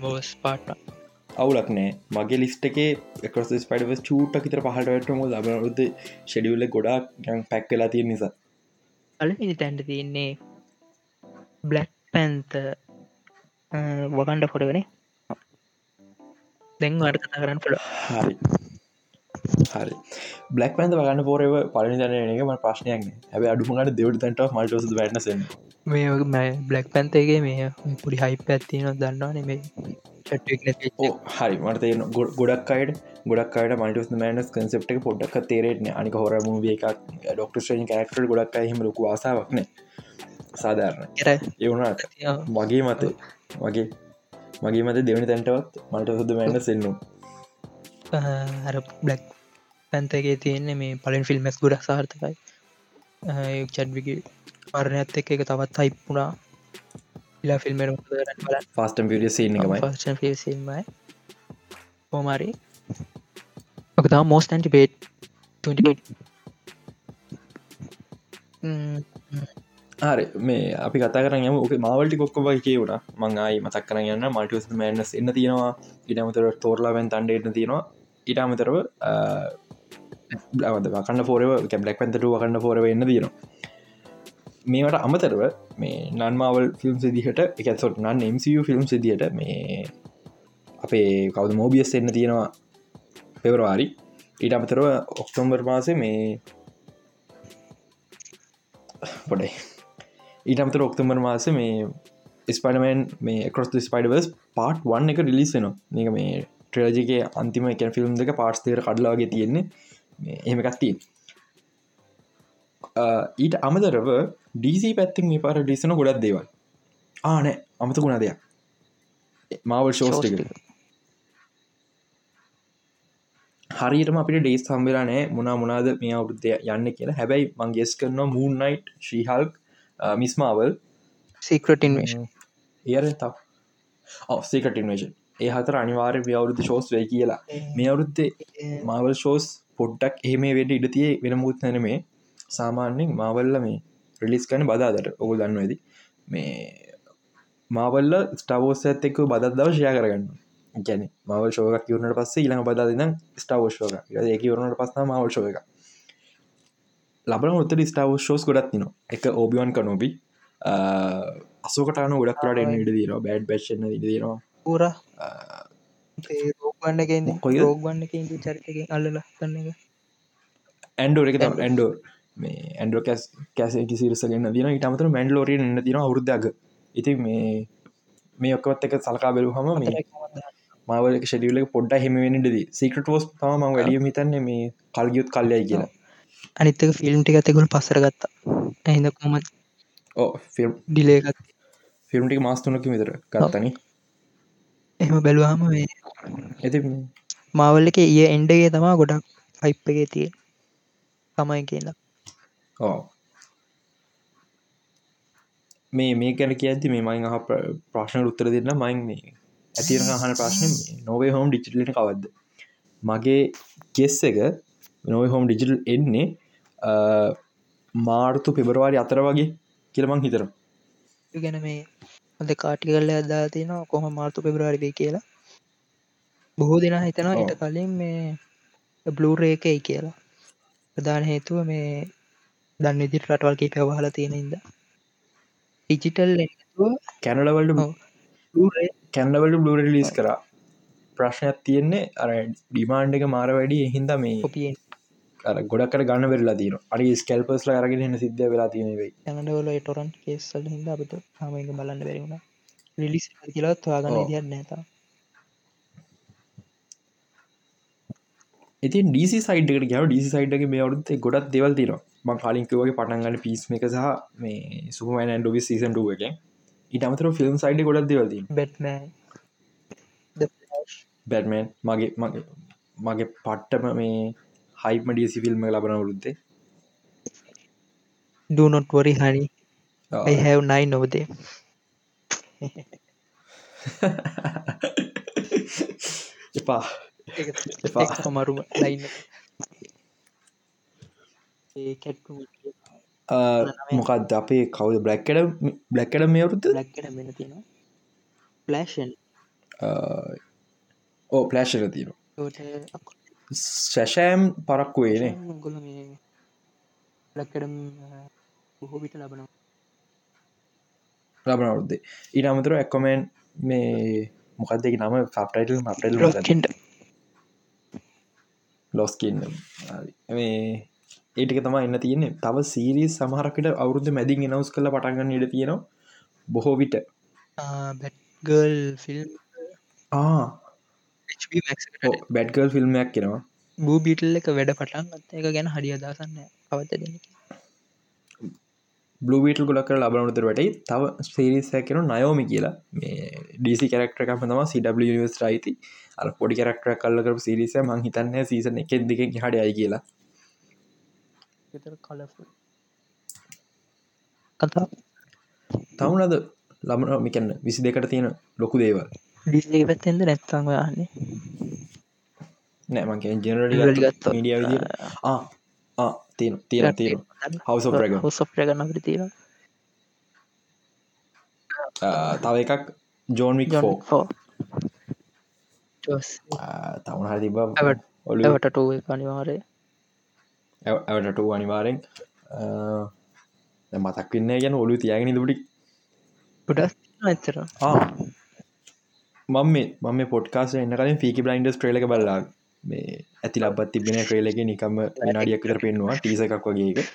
මෝස් පාට්න අවුලක් නෑ. මගේ ලිස්ට එකේ කොස් පයිඩව චූට කිතර පහට වැටම ලබරුද ෂෙඩියුල්ල ගොඩක් ගන් පැක් කලා තිය නිසා. අලනි තැන්ට තියන්නේ බ්ලක් පැන්ත වකන්ඩ පොඩවනේ දැන් අට කතා කරන්න පුළ හරි හරි. බ්ලක් පැන්ත වගන්න පෝරව පලනි දන එකම ප්‍රශ්නයක් හැබ අඩුමගට දෙවට තැන්ට මල්ටස වැටනසෙන් මේ බ්ලක් පැන්තේගේ මේ පුඩි හයි පැත්තින දන්නවා නෙමේ හරි. මට ගොඩ ගොඩක් අයට ගොඩක් අයට මල්ටස් මෑනස් කන්සප්ට එක පොඩ්ඩක් තේරෙන අනික හොර මූිය එකක් ඩොක්ට ශ්‍රේන් කරක්ට ගොඩක් හිම ලොකු ආසාාවක්න සාධාරණ එවුණට වගේ මත වගේ මගේ මත දෙවනි තැන්ටවත් මට හොද මෑන්න සෙන්නුම් අර බ්ලක් පැන්තගේ තියෙන්නේ මේ පලින් ෆිල්ම්මස් ගොඩක් සාර්ථකයි. චඩ්විගේ මරණයත් එක්ක එක තවත් හයිප්පුුණා ඉලා ෆිල්ම් සින්නකමයි සිල්මයි හෝමරි තම මෝස් ඇන්ටි පේට් ආර මේ අපි කතා කරන්න යම. ඕක මවලටි කොක්කොබයි කියවුණ මංආයි මතක් කරන යන්න. මල්ටිස් මෑන්නස් එන්න තියෙනවා. ඉටමතර තෝරලාවෙන් තන්ඩේට තියෙනවා ඉට අමතරව ලවද වකන්න පෝරව කැබ්ලක් පැන්තට වකන්න පෝරව එන්න තියෙනවා. මේවට අමතරව මේ නන්මාවල් ෆිල්ම් සිදිහට එකත්සොට නන් MCU ෆිල්ම් සිදියට මේ අපේ කවද මෝබියස් එන්න තියෙනවා පෙවරවාරි ඊට අමතරව ඔක්තෝම්බර් මාසේ මේ පොඩයි ඊට අමතර ඔක්තෝම්බර් මාස මේ ස්පඩමන් මේ කොස් ස්පයිඩවස් පාට් වන්න එක රිලිස් වෙනවා. නික මේ ට්‍රලජිගේ අන්තිම එක ෆිල්ම් දෙක පාර්ස්තේර කඩලාගේ තියෙන්නේ. එහෙමකත්තිය ඊට අමතරව ඩීසි පැත්තින් මේ පාර ඩිසන ගොඩක් දේවල්. ආනෑ අමතකුණ දෙයක්. මාවල් ශෝස්ටික හරිටම අපිට ඩේස් සම්බිරනෑ මුණනා මුණද මේ අවුද්ධය යන්න කියලා. හැබැයි මංගෙස් කරනවා මූන්නයිට් ශ්‍රීහල්ක් මිස්මාවල් සීක්‍රටින්වේෂන් ඒර තව. සීකටින්වේෂන් ඒ හතර අනිවාර්ය අවුරුද්ධ ශෝස් වේ කියලා. මේ අවුරුත්තේ මාවල් ෂෝස් පොඩ්ඩක් එහෙම වැඩ ඉඩතිය වෙනමුත් නැන මේ සාමාන්‍යෙන් මාවල්ල මේ ප්‍රලිස් කන බදාදට ඔගු දන්න ඇති මේ මාවල්ල ස්ටාවෝස් ඇත්තෙක්ක බදත් දව ශයා කරගන්න ගැන මවල් ශෝක කිවරනට පස්සේ ඉළඟ බදාදන්න ස්ටාවෝෂෝක ඒක වරනට පස්නා මවල් ශෝක ලබන උත්තර ස්ටාව ෂෝස් ගොඩත් න එක ඕබියන් කනෝබි අසෝකටන ගොඩක්ට එන්න ඉඩ දීර බෑඩ් බැච්න ඉදිනවා පුර රෝගන්න කොයි රෝගන්න චරිතක අල්ලල කන්න එක. ඇන්ඩෝ එක ඇන්ඩෝ මේ ඇන්ඩෝ කැස් කැස සිරසගන්න දින ඉටමතර මැන්ඩලෝරිය එන්න තින අවුරුද්ධග ඉති මේ මේ ඔක්කොත් එක සලකා බැලු හම මේ මාවල ෂඩියල පොඩ්ඩ හෙමෙනටද සිකට ෝස් ම වැඩිය හිතන්න මේ කල්ගියුත් කල්ලයි කියලා. අනිත්තක ෆිල්ම් ටික ඇතකුල් පසර ගත්තා. ඇහිද කොම ඕ ෆිල්ම් ඩිලේකත් ෆිල්ම්ටික මාස්තුනක විතර ගත්තනි එහෙම බැලුවහම මේ ඇති මාවල් එක ඒ එන්ඩගේ තමා ගොඩක් හයිප් එක තිය තමයි කියලා. ඕ මේ මේ කැන කියඇති මේ මයින් අහ ප්‍රශ්න උත්තර දෙන්න මයින් මේ ඇතිරන අහන ප්‍රශ්න නොවේ හෝම් ඩිචිටලින කවද්ද? මගේ කෙස් එක නොව හෝම් ඩිජිටල් එන්නේ මාර්තු පෙබරවාරි අතර වගේ කියලමං හිතර ගැන මේ හොඳ කාටි කල්ල අදා තියෙනවා කොහොම මාර්තු පෙබරවාරිබේ කියලා. බොහෝ දෙනා හිතනවා ඊට කලින් මේ බ්ලූරේකයි කියලා. ප්‍රධාන හේතුව මේ දන්න ඉදිරි රටවල් කී පැවහල තියෙනද ඩිජිටල් කැනලවල්ට කැන්ඩවල්ට බ්ලූර ලිස් කර. ප්‍රශ්නයක් තියෙන්නේ අර ඩිමාන්්ඩ එක මාර වැඩි හින්ද මේ ගොඩක්ට ගන්න වෙරලා තින අරි ස්කල්පස්ල අරගෙන සිද්ධ වෙලා තියෙනවෙයි ඇඟඩවල ටොරන් කේස්සල් හිද අපිට හමක බලන්න බැරිවුණ රිලිස් කියලත් වාගන්න දියන්න නැත ඉති ඩීසි සයිඩ්කට ගැව ඩීසි සයිඩ්ගේ මේ අවුත් ගොඩක් දෙවල් තින ම කාලින්කවගේ පටන්ගන්න පිස් එක සහ මේ සුපමන් ඩොවි සීසන්ටුව එක ඉට අමතර ෆිල්ම් සයිඩ් ගොඩක් දෙවල්දී බෙට්මෑ බැටමන් මගේ මගේ මගේ පට්ටම මේ හයිම ඩියසි ෆිල්ම් ලබන වරුද්දේ දනොට්වරි හනි have nine over there. එපා. මරුම ලයින්න මොකක්ද අපේ කවද? බ්ලක්කට බ්ලක්කට මේ වරුද්ද ලක්කට මෙන තියෙන ප්ලෑෂන් ඕ ප්ලෑශක තියෙන ශැෂෑම් පරක්කු වේනේ. ගොල මේ ලක්කඩම් බොහෝ විට ලබනවා. ලබන අවුද්දේ ඊට අමතුර ඇක්කොමෙන් මේ මොකක්දක නම? සප්ටයිටල් මටල් ලොස්කන්න මේ ඒටික තම එන්න තියන්නේ. තව සීරීස් සමහරකට අවුරුද්ධ මැදින් නවස් කළ පටන්ගන්න ඉට තියෙනවා. බොහෝ විට. බැට්ගල් ෆිල්ම් බැඩ්ගල් ෆිල්ම්යක් කෙනවා බූ බිටල් එක වැඩ පටන් ගත්ත එක ගැන හරි අදසන්න පවත දෙන බ්ලවිටල් කර ලබනතුර වැටයි. තව සේරිසැකෙනු නයෝමි කියලා. මේ ඩීසි කරක්ටරකම තම CWස් රයිති අ පොඩි කරක්ටර කල්ලකර සිරිස මං හිතන්න සීසන එකෙන් දෙක හඩ අයි කියලා. කතා. තවුනද? ළමන මිකන්න විසි දෙකට තියෙන ලොකු දේවල් ඩිස්ලේ පැත්තෙන්ද නැත්තං යන්නේ නෑමගේ ජනරලි ගත්ත මඩිය තියෙන තියෙන තියෙන හවස ප්‍රග හොසප්‍රගන්න අපට තියෙන තව එකක් ජෝන්වික් තවුණ හරි තිබ ඇවට ඔලු එවට ටෝ අනිවාරය ඇවටට අනිවාරෙන් මතක් වන්න ගැන ඔලු තියගෙන දුටි ගොඩක් ඇත්තර මම මේ මම පොට්කාස එන්න කලින් ෆිකි බ්ලයින්ඩස් ට්‍රේලක බල්ලා මේ ඇති ලබත් තිබෙන ට්‍රේලක නිකම විනාඩියක්කර පෙන්වා ටීස එකක් වගේ එක.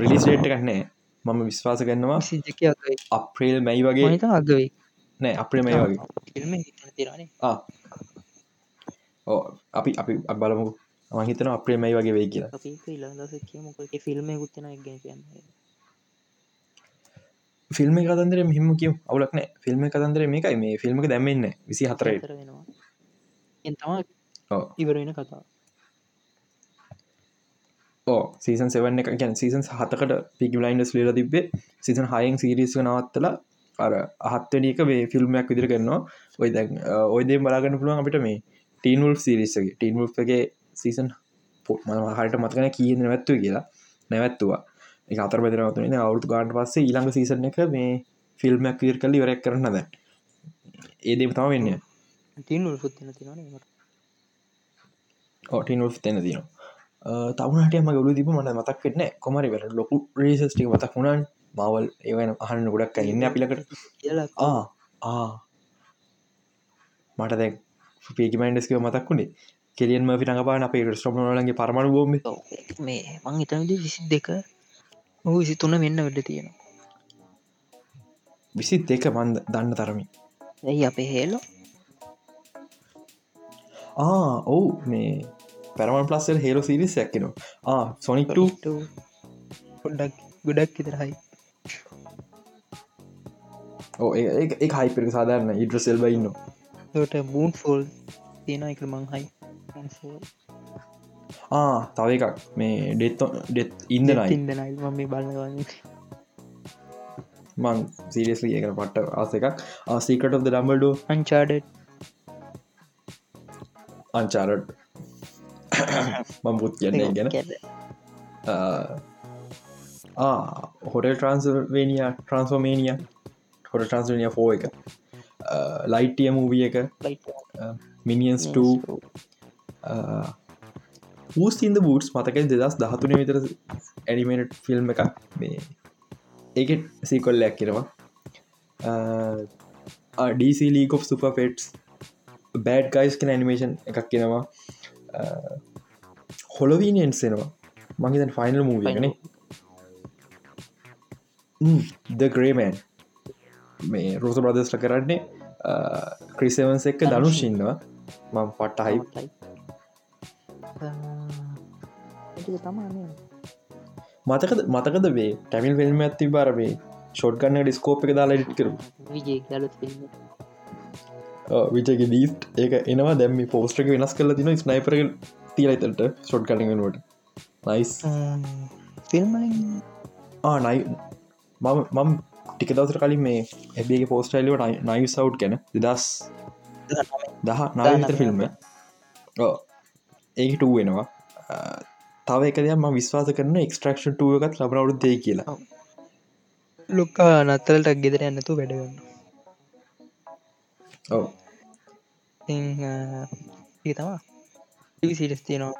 රිලිස් රේට් එකක්නෑ මම විශ්වාස කරන්නවා සිජක අප්‍රේල් මැයි වගේ. අගවේ නෑ අප්‍රේ මයි වගේ. අපි අපි බලමු. මහිතන අප්‍රේ මයි වගේ වෙයි කියලා. අපි ෆිල්ම් ගුත්තන කියන්න ෆිල්ම් කතන්දර මෙහම කිය අවුලක් නෑ. ෆිල්ම් කතන්දර මේකයි. මේ ෆිල්ම් දැමන්න විසි හතරයි වෙනවා එතම ඕ ඉවර වෙන කතා ඕ සීසන් සෙවන්න එක ගැන් සීසන් හතකට පිකි ලයින්ඩස් ලිල තිබේ සිසන් හයෙන් සිරිස් නවත්තල අර අහත්වනික වේ ෆිල්ම්මයක් විදිර කරනවා. ඔය දැ ඔයදේ බලාගන්න පුළුවන් අපිට මේ ටීන්වල් සිරිස්සගේ ටීන්වල්ගේ සීසන් පොට් මම හට මතකන කිය නැවත්තුව කියලා. නැවැත්තුවා අතර බෙදරවතුන අවුතු ගාන්ට පස්සේ ඊළඟ සීසන එක මේ ෆිල්ම්මයක් විර් කල්ලි වරක් කරන ද ඒදේ තම වෙන්න. ඕටිනල් තැන තිනවා තවුණට ම ගලු තිබ මට මතක් වෙන්න කොමරි වෙර ලොකු රේසස්ටි මතක් වුණන් මවල් ඒවන අහන්න ගොඩක් ඉන්න අපිලකට මට දැ පේකිමයින්ඩස්කව මතක් වුණේ. කෙලියන්ම පිටඟපාන අපේ රස්ට්‍රම ලගේ පරමණු බෝම මේ මං හිතනද විසි දෙක ඔහු විසි තුන්න වෙන්න වැඩ තියෙනවා. විසි දෙක මන්ද දන්න තරමි ඇයි අපේ හේලෝ. ආ ඔවු මේ පැරමන් පලස්සල් හේලෝ සිරිස් ඇක්කෙනවා ආ පොඩ්ඩක් ගොඩක් ඉතරහයි ඕ ඒ හයිපර සාධරන්න ඉඩ්‍රසෙල් බයින්න ට බූන් ෆෝල් තියෙන එක මං හයි ආ තව එකක්. මේ ඩෙත් ඩෙත් ඉන්දනයි ඉදනයි මේ බලගන්න මං සිරියස්ලි එක පට්ට ආස එකක්. ආසිකට of ඩම්බල්ඩ අංචාඩ අංචාරට් මම්පුත් කියන්නේ ගැන. හොටල් ට්‍රන්ස්වේනිය ට්‍රන්ස්ෝමේනිය හොට ට්‍රන්ස්වනිය ෆෝ එක. ලයිටිය මූවිය එක. මිනිියන්ස් 2 ඌස්තින්ද බූට්ස් මතක දෙදස් දහතුන විතර ඇනිමේට ෆිල්ම් එකක් මේ ඒක සීකොල්ලයක් කිරවා DC league of super pets bad guys කෙන ඇනිමේෂන් එකක් කෙනවා හොලවීනියන්සෙනවා මහිතන් ෆයිනල් මූවියගන ද ග්‍රේමෑන් මේ රෝස බ්‍රදස්ට කරන්නේ ක්‍රිසවන්ස එක්ක දනු ශින්නවා මං පට්ට හයි තමා මතකද මතකද වේ ටැමිල් ෆිල්ම් ඇති බරවේ ෂොට් ගන්න ඩිස්කෝප් එක දාලා ඩිට් කරු විචගේ දීස්ට ඒක එනවා. දැම්මි පෝස්ටක වෙනස් කල තින ස්නයිපර තියලයිතට ෂොට් කටිගෙනුවට නයිස් ෆිල්ම් ආනයි මම මම් ටික දවසර කලින් මේ ඇබගේ පෝස්ටයිලට නයි සව් ගැන. දෙදස් දහ නාවිතර ෆිල්ම් ඒකට වෙනවා තව එක දෙයක්ම විශ්වාස කරන එක්ස්ට්‍රක්ෂන් ටුව එකත් ලබනවුත් දෙයි කියලා. ලොක්කා නත්තලට ගෙදර යන්නතු වැඩගන්න ඔව. ඒ තමා සිටස් තියනවා.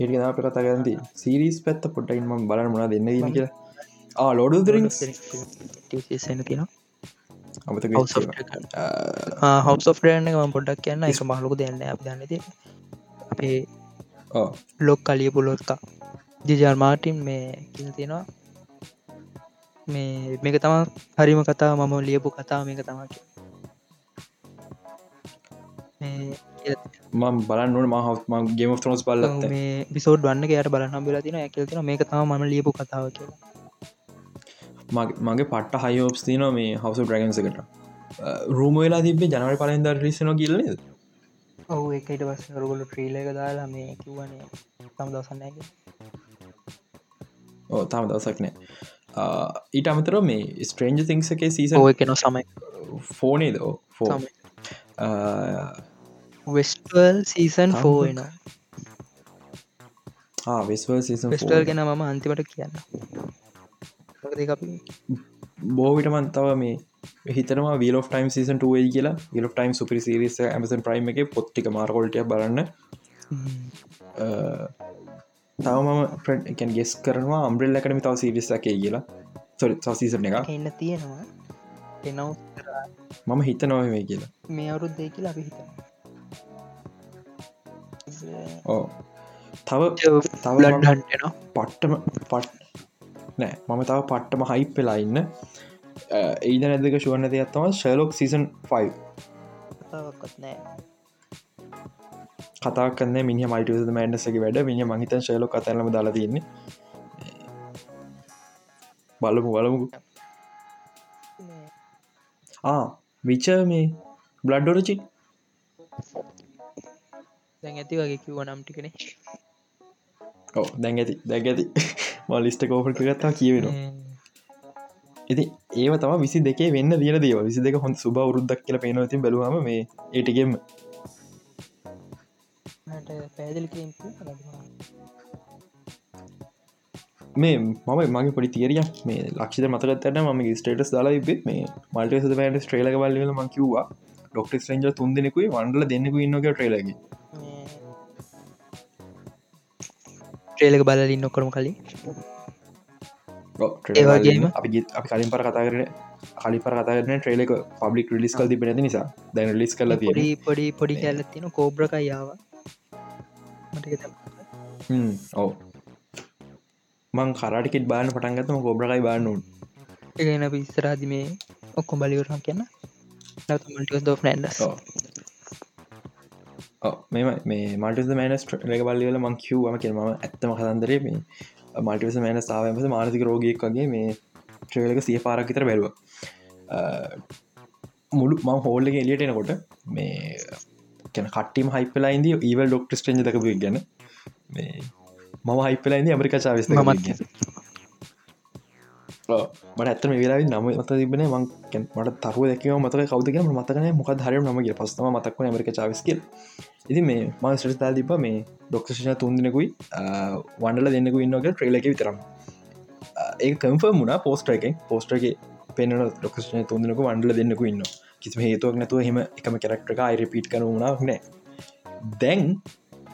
ඒක අප කතා ගන්ති සිරිස් පැත්ත පොට්ටයින්ම බලන මුණ දෙන්න දී කියලා. ආ ලෝඩ දරින් සන තින අමත හවස් ෝෆ්ටන ම පොඩක් කියන්න. එක මහලුක දෙන්න අප දන්නති අපේ ලොක් කලියපු ලොත්කා ජිජාල් මාටින් මේ කිල් තියෙනවා. මේ මේක තම හරිම කතා මම ලියපු කතා මේක තමක් මම් බලන්නට මහම ගේම ත්‍රෝස් බලත්ත මේ බිසෝඩ් වන්න යට බලන්න බිලා තින ඇකල්තින මේක තම ම ලියපු කතාව කියලා. මගේ පට්ට හයෝප්ස් තින මේ හවස ඩ්‍රගන්ස එකට. රූම වෙලා තිබේ ජනවර පලෙන්ද රිසන කිල්ලද ඔහු එකට පස් රගොල ට්‍රීල එක දාලා මේ කිව්වනේ තම දසන්නක ඕ තම දවසක් නෑ ඊට අමතර මේ ස්ට්‍රේන්ජ තිංස එක සීස ඔය කෙන සමයි. ෆෝනේ දෝ ෆෝ වෙස්ටල් සීසන් ෆෝ එනවා වෙස්වල් සීසන් වෙස්ටල් ගෙන මම අන්තිමට කියන්න. බෝවිට මන්තව මේ හිතනවා වීල ටයිම් සීසන් ටුවයි කියලා. විල ටයිම් සුපරි සිරිස ඇමසන් ප්‍රයිම් එක පොත්තික මාර්කොල්ටිය බලන්න. තවම ප්‍රට් ගෙස් කරනවා අම්බ්‍රෙල් එකනම තව සිරිස එකේ කියලා. සොරි සීසන එක එන්න තියෙනවා. එනව මම හිත නොවේ කියලා. මේ අවුරුත් දෙ කියලා අපි හිතන ඕ තව තව ලන්ඩන්ටන පට්ටම පට් නෑ. මම තව පට්ටම හයිප් වෙලා ඉන්න ඒද නැදක ශුවන්න දෙයක්ත්තම ශලොක් සිසන් 5 කතාවක්ත් නෑ කතා කන්න මිනි මයිටස මෑන්ඩසක වැඩ. මිනි මහිතන් ශලො කතනම දාලා තියන්නේ. බලමු බලමු. ආ විච මේ බ්ලඩ්ඩෝරචි දැන් ඇති වගේ කිව්ව නම් ටිකනේ ඕ දැන් ඇති දැන් ඇති. මලිස්ට කෝපට ගත්තා කියවෙනවා ඉති ඒව තම විසි දෙකේ වෙන්න දින දේව විසි දෙක හොඳ සුබ වරුද්දක් කියල පේනවති බලවාම මේ පැදිලි මේ මම මගේ පොඩි තිරිය මේ ලක්ෂ මතකත්තට ම ස්ටේටස් දාලා ඉබෙත් මේ මල්ට පෑට ට්‍රේලක බලල ම කිව්වා ඩොක්ට ස්ට්‍රේන්ජ තුන් දෙනෙකුයි වන්ඩල දෙන්නෙකු ඉන්නක ට්‍රේලගේ ට්‍රේලක බලලින් නොකරම කලින් ඒවාගේම අපි අපි කලින් පර කතා කරන කලි පර කතාරන ට්‍රේලක පබ්ලික් ලිස් කල් තිබ නැති නිසා. දැන ලිස් කල පොඩි පොඩි පොඩි කැල්ලත්තින කෝබ්‍රකයියාව ඔව. මං කරටිකෙත් බාන පටන්ගතම කෝබ්‍රකයි බානුන් ඒගෙන පිස්සරාදි මේ ඔක්කොම් බලිවරම් කියන්න. නමටිස් දෝ නැන්ඩස් මෙම මේ මටස මෑනස් ලක බල්ලිවල මං කිව්වම කියම ඇත්තම කතන්දරේ මේ මල්ටිවස මෑන සාාවමස මානසික රෝගයක් වගේ මේ ට්‍රේලක සිය පාරක් විතර බැලුව. මුළු මං හෝල්ලක එලියට එනකොට මේ කැන කට්ටිම හයිපලයින්ද ඒවල් ඩොක්ට ස්ටේජ දකපු ගැන. මම හයිපලයින්ද ඇමරිකා චාවිස් මත් මට ඇත්තම වෙලා නම මත තිබන මං මට තරුව දැකව මතක. කවදක මතකන මොක හර නමගේ පස්සම මතක්ව ඇමරික චාවිස්කල් ඉති මේ ම ස්ටතා තිබ මේ ඩොක්ෂණ තුන්දිනකුයි වන්ඩල දෙන්නෙකු ඉන්නක ට්‍රේලක විතරම් ඒ කම්ෆ මුණ පෝස්ටර එක පෝස්ටරගේ පෙන ඩොක්ෂණ තුන්දිනක වන්ඩල දෙන්නෙකු ඉන්න කිසිම හේතුවක් නැතුව හෙම එකම කරක්ටක අයිරපීට් කන වුණක් නෑ. දැන්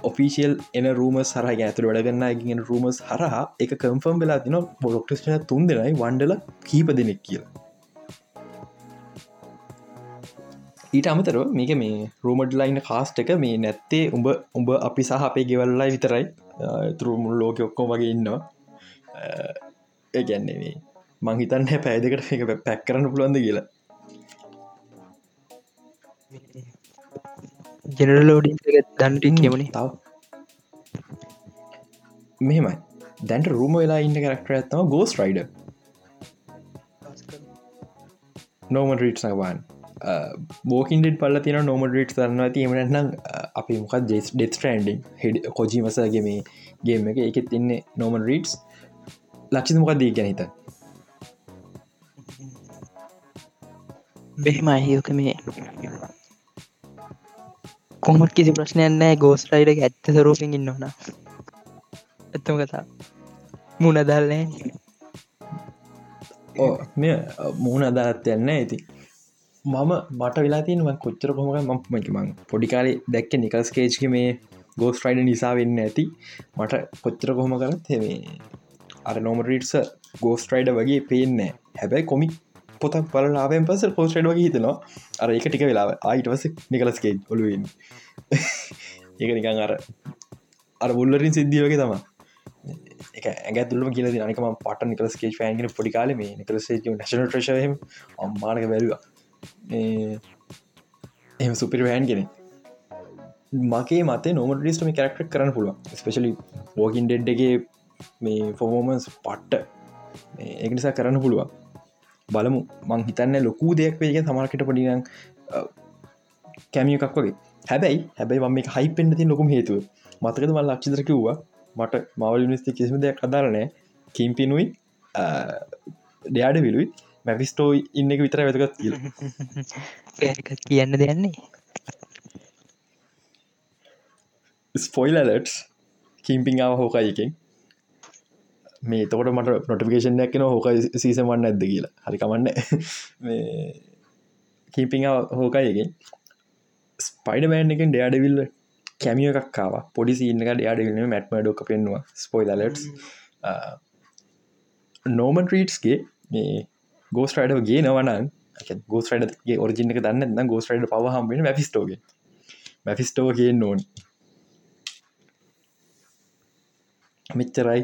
ඔෆිසිල් එන රූම සර ඇතුළ වැඩගන්න ගෙන රූමස් හරහා එක කම්ෆම් වෙලා තින පොඩොක්ටස්න තුන් දෙනයි වන්ඩල කීප දෙනෙක් කියලා. ඊට අමතර මේක මේ රූමඩ් ලයින්න කාස්ට එක මේ නැත්තේ උඹ උඹ අපි සහ අපේ ගෙවල්ලයි විතරයි. තුරුමුල් ලෝක ඔක්කෝ වගේ ඉන්නවා. ඒගැන්නේ මේ මංහිතන්න පැයදකට එක පැක් කරන්න පුළුවන්ද කියලා. ජෙනරලෝඩි දන්ටින් කියමනි තව. මෙහෙමයි. දැන්ට රූම වෙලා ඉන්න කරක්ටර ඇත්තම ගෝස් රයිඩ නෝම රීට් සගවාන් බෝකින්ඩ පල තින නොම රීට් කරන්න ඇති එමනනම් අපි මොකක් ජෙස් ඩෙත් ටන්ඩිං හෙඩ කොජි මසගේ මේ ගේම එක. එකෙත් තින්නේ නෝමන් රීටස් ලක්ෂි මොකක් දී ගැනහිත බෙහිම අහියෝක මේ කොමට කිසි ප්‍රශ්නයන්න ගෝස් රයිඩ ඇත්ත සරූපින් ඉන්නවන ඇත්තම කතා මුණ දල්නෑ මෙ මූුණ අදාත් යන්න ඇති මම මට වෙලා තියනව කොච්චර කොමක මමක මං පොඩිකාරි දැක්ක නිකල්ස් කේච්ක මේ ගෝස් ්‍රයිඩ නිසා වෙන්න ඇති මට කොච්චර කොහොම කරත් මේ අර නොමරීටස ගෝස්ට්‍රයිඩ වගේ පේන්න හැබැයි කොමික් පොත පලාවෙන් පස පෝස්ට්‍රයිඩ් වගේ හිතනවා. අර එක ටික වෙලා අයිටවස නිකලස්කේජ් ඔලුවන් ඒක නිකන් අර අර බුල්ලරින් සිද්ධියෝගේ තම එක ඇග තුළම කියල නිකම පට නිකල ස්කේ් ෑන්ගෙන පොඩි කාල මේ නිකල නශන ්‍රශයම අම්මානක බැලවා. එම සුපිරි වෑන් කෙනෙ මගේ මතේ නොම ලිස්ටම කරක්ට කරන්න පුළුව ස්පෙශලි වෝකින් ඩෙඩ්ඩගේ මේ ෆොමෝමන්ස් පට්ට. ඒ නිසා කරන්න පුළුවන්. බලමු මං හිතන්න ලොකූ දෙයක් වේගේ සමරකට පඩිනම් කැමිය එකක් වගේ. හැබැයි හැබැයි මම මේ හයිපෙන්ට ති ලොකුම හේතුව. මතකද මල් ලක්ෂිතර කිව්වා මට මවල් නිස්ති කිසිම දෙයක් අදාරනෑ කිම්පිනුයි ඩයාඩ විලුයි මැෆිස්ටෝ ඉන්න එක විතර වැදගත් ඒකත් කියන්න දෙයන්නේ ස්පොයිල් ලට් කිම්පිං ආව හෝකයිකින් මේ තකොට මට නොටිකේෂන් ැක්න හෝක සීසමන්න ඇද කියලා. හරිකමන්න කීපිං හෝකයකින් ස්පයිඩ මෑන් එකෙන් ඩයාඩවිල්ල කැමිය එකක්කාව පොඩි සිීනක ඩයාඩවිල්ම මැට්ම ඩොක පෙන්වා ස්පොයිල් ලට් නෝමන් රීට්ස්ගේ මේ ගෝස් රයිඩ ගේ නවනන් ගෝස් රයිඩගේ ඔරිජින එක දන්න ගෝස් රයිඩ පවහම්බෙන මැෆිස්ටෝගේ මැෆිස්ටෝගේ නෝන් මෙච්චරයි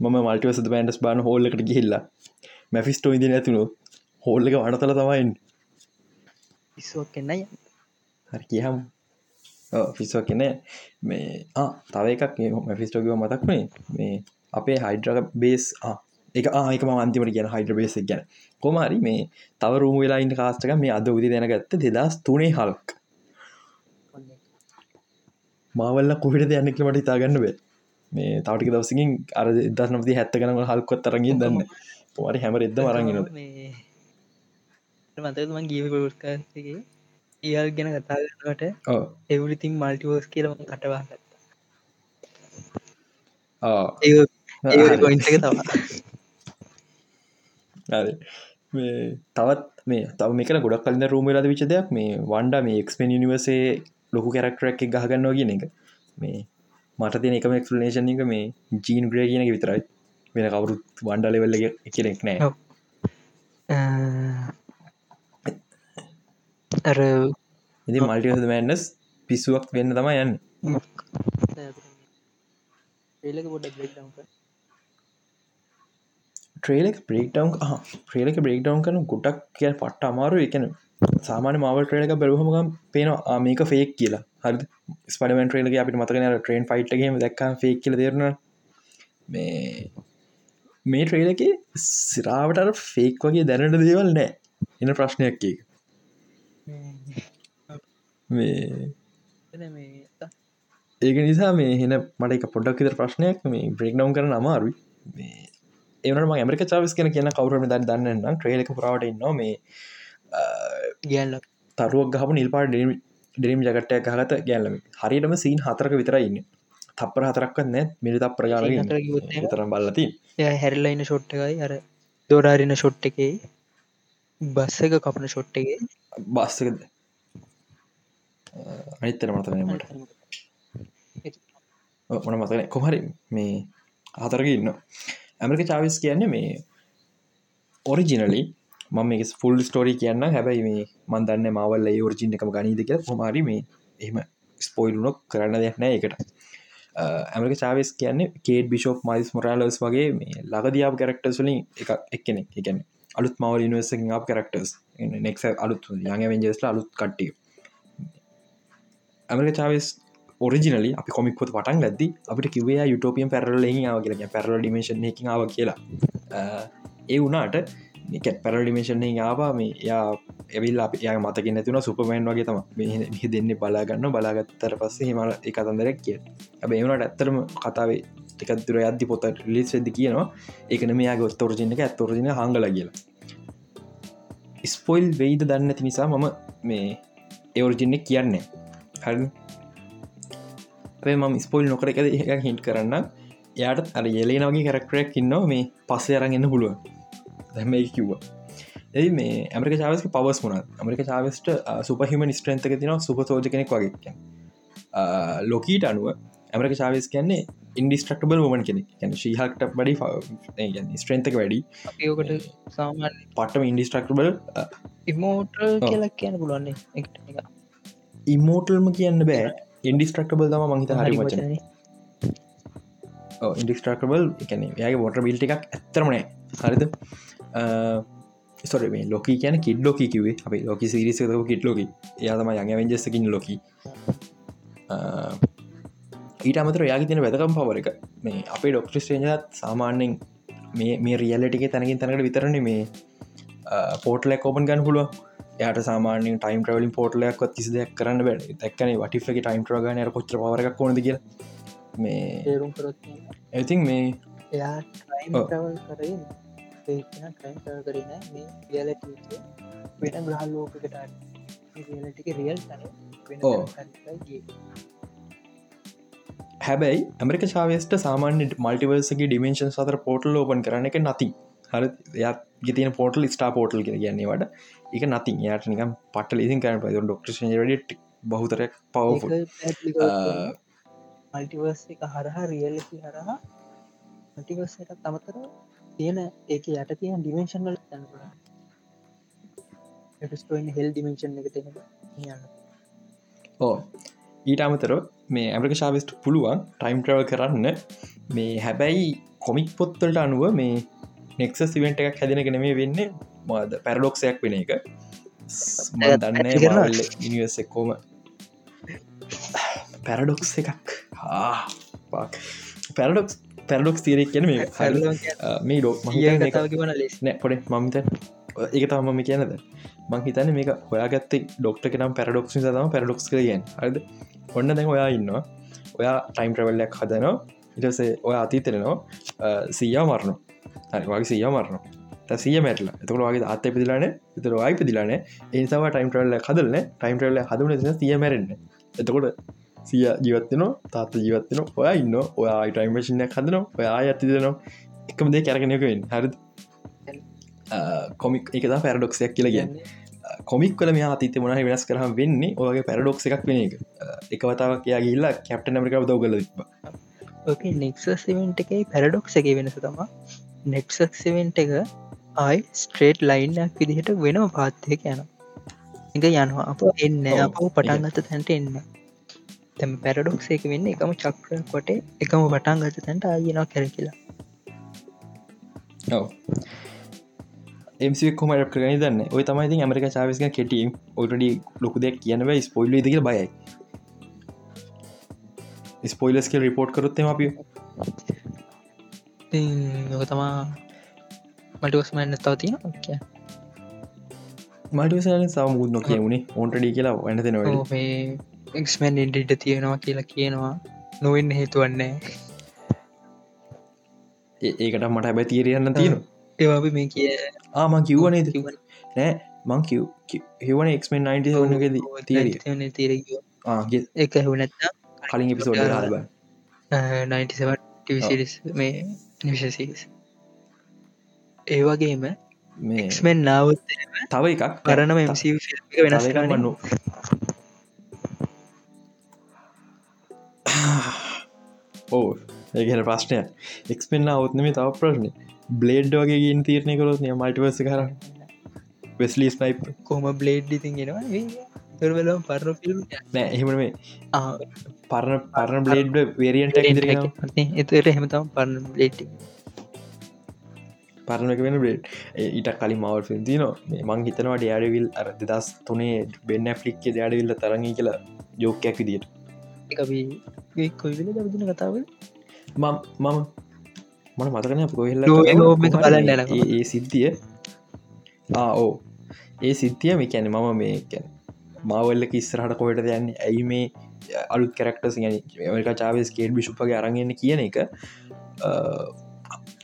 මම මල්ටිවස බෑන්ඩස් බාන හෝල්ලකට ගිහිල්ලා. මැෆිස්ටෝ ඉදි නැතිනු හෝල්ල එක වනතල තමයින් ඉස්සුවක් කෙන්නයි හරි කියහම්. ෆිස්ව කෙන මේ තව එකක් මැෆිස්ටෝගව මතක්නේ මේ අපේ හයිඩ්‍රක බේස් එක ආයක මන්තිමට ගැන හයිඩ බේස ගැන. කොමරි මේ තව රුම වෙලායින්න කාස්ටක මේ අද උදි දැනගත්ත දෙදස් තුනේ හල්ක්. මාවල්ල කොහිට යන්නෙක් මට ඉතාගන්න වේ මේ තවටික දවසකින් අර දස් නමති හැත්ත කනක හල්කොත් තරගේ දන්න. පොමට හැම එද මරගෙන මතම ගීව පොස්කාගේ ඒල් ගැන කතාගන්නට එවලිතින් මල්ටිවෝස් කියලම කටවා ඒ පොයින්ක තවා තවත් මේ තව මේක ගොඩක් කලින් රූම ලද විච දෙයක්. මේ වන්ඩ මේ එක්ස්පෙන් නිවසේ ලොකු කැරක්ටරක් එක ගහගන්නවා කියන එක. මේ මට තින එකම එක්ස්ලනේෂන් එක මේ ජීන් ග්‍රේ කියන එක විතරයි. වෙන කවුරුත් වන්ඩ ලෙවල්ල කෙනෙක් නෑ අර ඉති මල්ටිහද මෑන්නස් පිස්සුවක් වෙන්න තම යන්න ට්‍රේලක බ්‍රේක්ටවන්් ්‍රේලක බ්‍රේක්ටවන්් කන ගොඩක් කිය පට්ට අමාරු එකන සාමාන මවල් ට්‍රේලක බැලහමගම් පේන මේක ෆේක් කියලා. හරි ස්පඩමන් ට්‍රේලක අපිට මතකන ට්‍රේන් ෆයිට්ගේම දක් ෆේක් කියල දෙරන මේ මේ ට්‍රේලක සිරාවට ෆේක් වගේ දැනට දේවල් නෑ. එන ප්‍රශ්නයක් එක මේ ඒක නිසා මේ හෙන මට එක පොඩක් විතර ප්‍රශ්නයක්. මේ බ්‍රේක් නවම් කරන අමාරුයි. මේ ඒනම ඇමරික චාවිස් කෙන කියන කවුරම ද දන්න ට්‍රේලක පුරාවට ඉන්න මේ ගැල්ල තරුවක් ගහපු නිල්පා ඩිරීම් ජගටය ගහත ගැල්ලම. හරිටම සීන් හතරක විතරයින්න තපර හතරක්ව නෑ මිලි තප ප්‍රගාල තරම් බල්ලති හැරල්ලයින්න ෂොට්ටකයි අර දෝඩාරින ෂොට් එකේ. බස්ස එක කපන ෂොට් එකේ. බස්සකද අනිත්තර මතනීමට මොන මතන කොහරි මේ හතරක ඉන්න ඇමරික චාවිස් කියන්නේ මේ ඔරිජිනලි මම ෆුල් ස්ටෝරි කියන්න හැබැයි මේ මන්දන්න මවල්ල ෝර්ජින එකම ගනීද කිය හොමරි මේ එහෙම ස්පොයිලුනොක් කරන්න දෙයක් නෑ එකට ඇමරික චාවස් කියන්නේ කේට බිෂෝප් මයිස් මොරාලස් වගේ මේ ලගදියාව කරක්ටර්ස්ලින් එක එක්කෙනෙ එකන අලුත් මවල් නිවර්සිං අප කරක්ටර්ස් නෙක් අලුත් යඟ වෙන්ජස්ල අලුත් කට්ටිය. ඇමරික චාවස් ඔරිජිනලි අපි කොමික්කොත් පටන් ලද්දි අපිට කිවේ යුටෝපියන් පැරල ආව කියලා. පැරල ඩිමේශන් එකින් ආව කියලා. ඒ වුනාට නිකත් පැරලිමේෂන් ආවා. මේ යා එවිල් අප ය මතක නැතින සුපමෑන් වගේ තම මෙහි දෙන්න බලාගන්න බලාගත්තර පස්සේ හිමල එක අතන්දරක් කිය ඇබ ඒවනට ඇත්තරම කතාවේ එකතුර අදදි පොත ලිස් වෙද කියනවා ඒකන මේයා ගොස්තෝරජින එක ඇත්තෝරජින හංගල කියලා. ස්පොයිල් වෙයිද දන්න ඇති නිසා මම මේ ඒවර්ජින්නෙක් කියන්නේ. හරි. අපේ ම ස්පොයිල් නොකර එක එක හිට කරන්න යාට අර යෙලේනගේ කරක්ටරක් ඉන්නවා මේ පස්සේ අරගන්න පුළුව දැම කිව්ව. ඇයි මේ ඇමරික චාවස්ක පවස් වුණ ඇමරික චාවස්ට සුපහිම ස්ට්‍රන්තක තින සුප සෝජ කෙනෙක් වගේ. ලොකීට අනුව ඇමරික චාවස් කියන්නේ ඉන්ඩිස්ට්‍රක්ටබල් ෝමන් කෙනෙක්. ැන ශීහක්ට බඩි ස්ට්‍රන්තක වැඩි ඒකට සාමාන්‍ය පටම ඉන්ඩිස්ට්‍රක්ටබල් ඉමෝටල් කියලා කියන්න පුළුවන්නේ ඉමෝටල්ම කියන්න බෑ ඉන්ඩිස්ට්‍රක්ටබල් තම මහිත හරි වචන. ඉන්ඩිස්ට්‍රක්ටබල් එකන යාගේ ොට බිල්ට එකක් ඇත්තරමනෑ හරිද? ස්තොර මේ ලොක කියන කිඩ් ලොක කිවේ අප ලොක සිරිස කිට ලොක යාතම යඟ වෙන්ජස්සකින් ලොක ඊට අමතර යාගේ තින වැදකම් පවර එක. මේ අපේ ඩොක්ට්‍රිස් ේජත් සාමාන්‍යෙන් මේ මේ රියල්ලටික තැනකින් තැනකට විතරන මේ පෝටලක් කෝපන් ගන්න පුළුව යට සාමාන ටයිම් ්‍රවලින් පෝටලයක් කිසි දෙයක් කරන්න බැ. තැක්කන වටික ටයිම් ්‍රගන කොච්ච පවරක් කොනද කිය මේ ඇතින් මේ වෙන ග්‍රහ ලෝකට රියලටික රියල්. හැබැයි ඇමරික ශාවස්ට සාමාන්‍ය මල්ටිවර්සගේ ඩිමේශන් සතර පෝටල් ඕපන් කරන එක නති හර එයක් ගෙතින පෝටල් ස්ටා පෝටල් කර කියන්නේ වට. එක නති යට නිකම් පටල ඉසින් කරන ප ඩොක්ට බහතරයක් පව මල්ටිවර්ස් එක හරහා රියල්ලි හරහා මටිවර්ස එක තමතර තියෙන ඒක යට තියෙන ඩිමේශන් වල තැනපුර ස්ටෝන් හෙල් ඩිමේශන් එක තියෙන යන්න ඕ ඊට අමතර මේ ඇමරික ශාවිස්ට පුළුවන් ටයිම් ට්‍රව කරන්න. මේ හැබැයි කොමික් පොත්තලට අනුව මේ නෙක්ස සිවෙන්ට එකක් හැදෙන නෙමේ වෙන්න. මද පැරඩොක්ෂයක් වෙන එක. දන්න ඇති කරනවා. නිවස් එක්කෝම. පැරඩොක්ස් එකක්. පැරඩොක්ස් පැරඩොක්ස් තීරෙක් කියන මේ මේ ඩොක් මහිතන එක කතාවගවන ලෙස් නෑ පොඩ මමිත ඒක තමම කියනද මං හිතන මේක ඔයාගත්තේ ඩොක්ට කෙනම් පැරඩොක්ස් තම පැරඩොක්ස් කරගෙන් හරිද? ඔන්න දැන් ඔයා ඉන්නවා. ඔයා ටයිම් ප්‍රවල්ලයක් හදනවා ඉටසේ ඔය අතීතරනවා සීයා මරණු හරි වගේ සීයා මරණු සිය මැටල එතකට වගේ අත පිදිලාන එතර වායි පිදිලාන ඒසාව ටයිම් ට්‍රල්ල හදලන ටයිම් ට්‍රල්ල හදන සිය මැරෙන්න්න එතකොට සිය ජීවත්වන තාත්ත ජීවත්වන ඔයා ඉන්න ඔයා ටයිම්මේෂනය හදනවා ඔයා ඇතිදනවා එකම දේ කැරගෙනයකෙන් හරි කොමික් එකද පැරඩොක්සයක් කියලා කියන්න කොමික් කල මේ අතීත මොනහ වෙනස් කරහම් වෙන්නේ ඔගේ පැරඩොක්ස එකක් වෙන එක එක වතාවක් යා ගිල්ලා කැප්ට නමරිකාව දවගල තිබ ඕක නෙක්සවෙන්ට එකයි පැරඩොක්ස එක වෙනස තමා නෙක්සවෙන්ට එක ආයි ස්ට්‍රේට් ලයින්නක් විදිහට වෙනම පාත්තයක යන එක යනවා. අප එන්න. අප පටන් ගත තැන්ට එන්න. තැම පැරඩොක්ස එක වෙන්න එකම චක්‍ර කොට එකම පටන් ගත තැන්ට ආයනවා කැර කියලා කොමට කරන දන්න. ඔය තමයි ඇමරික චාවිස්ක කෙටීම් ඔටඩි ලොකු දෙයක් කියනව ස්පොයිල් දෙක බයයි ස්පොයිලස්ක රිපෝට් කරොත්තම අපිය ඔක තමා මටවස්මන්න තව තියෙන කිය මටසන සමුූ නො කියවුණේ ඔොන්ටඩි කියලා මේ එක්මන් ඉන්ඩිට තියෙනවා කියලා කියනවා. නොවෙන්න හේතුවන්නේ ඒකට මට හැබැ තීරයන්න තියෙන ඒවාබ මේ කිය ආම කිව්වනේ නෑ මං හිවන එක්මෙන් 90 වන්නගෙද තීරිය තීර එක හුනත්තා කලින් එපිසෝඩ හල්බ 97 මේ නිවිශසිස් ඒවගේම මේ එක්මෙන් නාවත් තව එකක් කරනම වෙනස් කරන්න. ඕ ඒගැන ප්‍රශ්නය එක්ස්පෙන්න්න අවත්නම තව ප්‍රශ්නය බ්ලේඩ් වගේ ගෙන් තීරණය කරොත් නිය මල්ටිවස කර වෙස්ලි ස්නයිප් කොම බ්ලේඩ් ඉතින්ගෙනවා තුරවලම් පරණ නෑ එහෙම මේ පරණ පරණ බ්ලේඩ් වේරියන්ට එතට හෙමතම් පරණ බ්ලේට් පරණ එක වෙන බ්ලේඩ් ඊට කලින් මවල් ෆිල්ම් තින මං හිතනවා ඩයාඩවිල් අර දෙදස් තුනේ බෙන්න ෆ්ලික්ක දයාඩවිල්ල තරඟී කියලා ජෝකයක් විදිට එකබී කොයිවිල දරදින කතාව මම මම මන මතකන කොහෙල්ල ලෝ-. ඒ සිද්ධිය ආ ඕ ඒ සිද්ධිය මේ කැන මම මේ කැන මවල්ලක ඉස්සරහට කොහට යන්න? ඇයි මේ අලුත් කරක්ටස් මක චාවස් කේඩ් බිශුප්ගේ අරගන්න කියන එක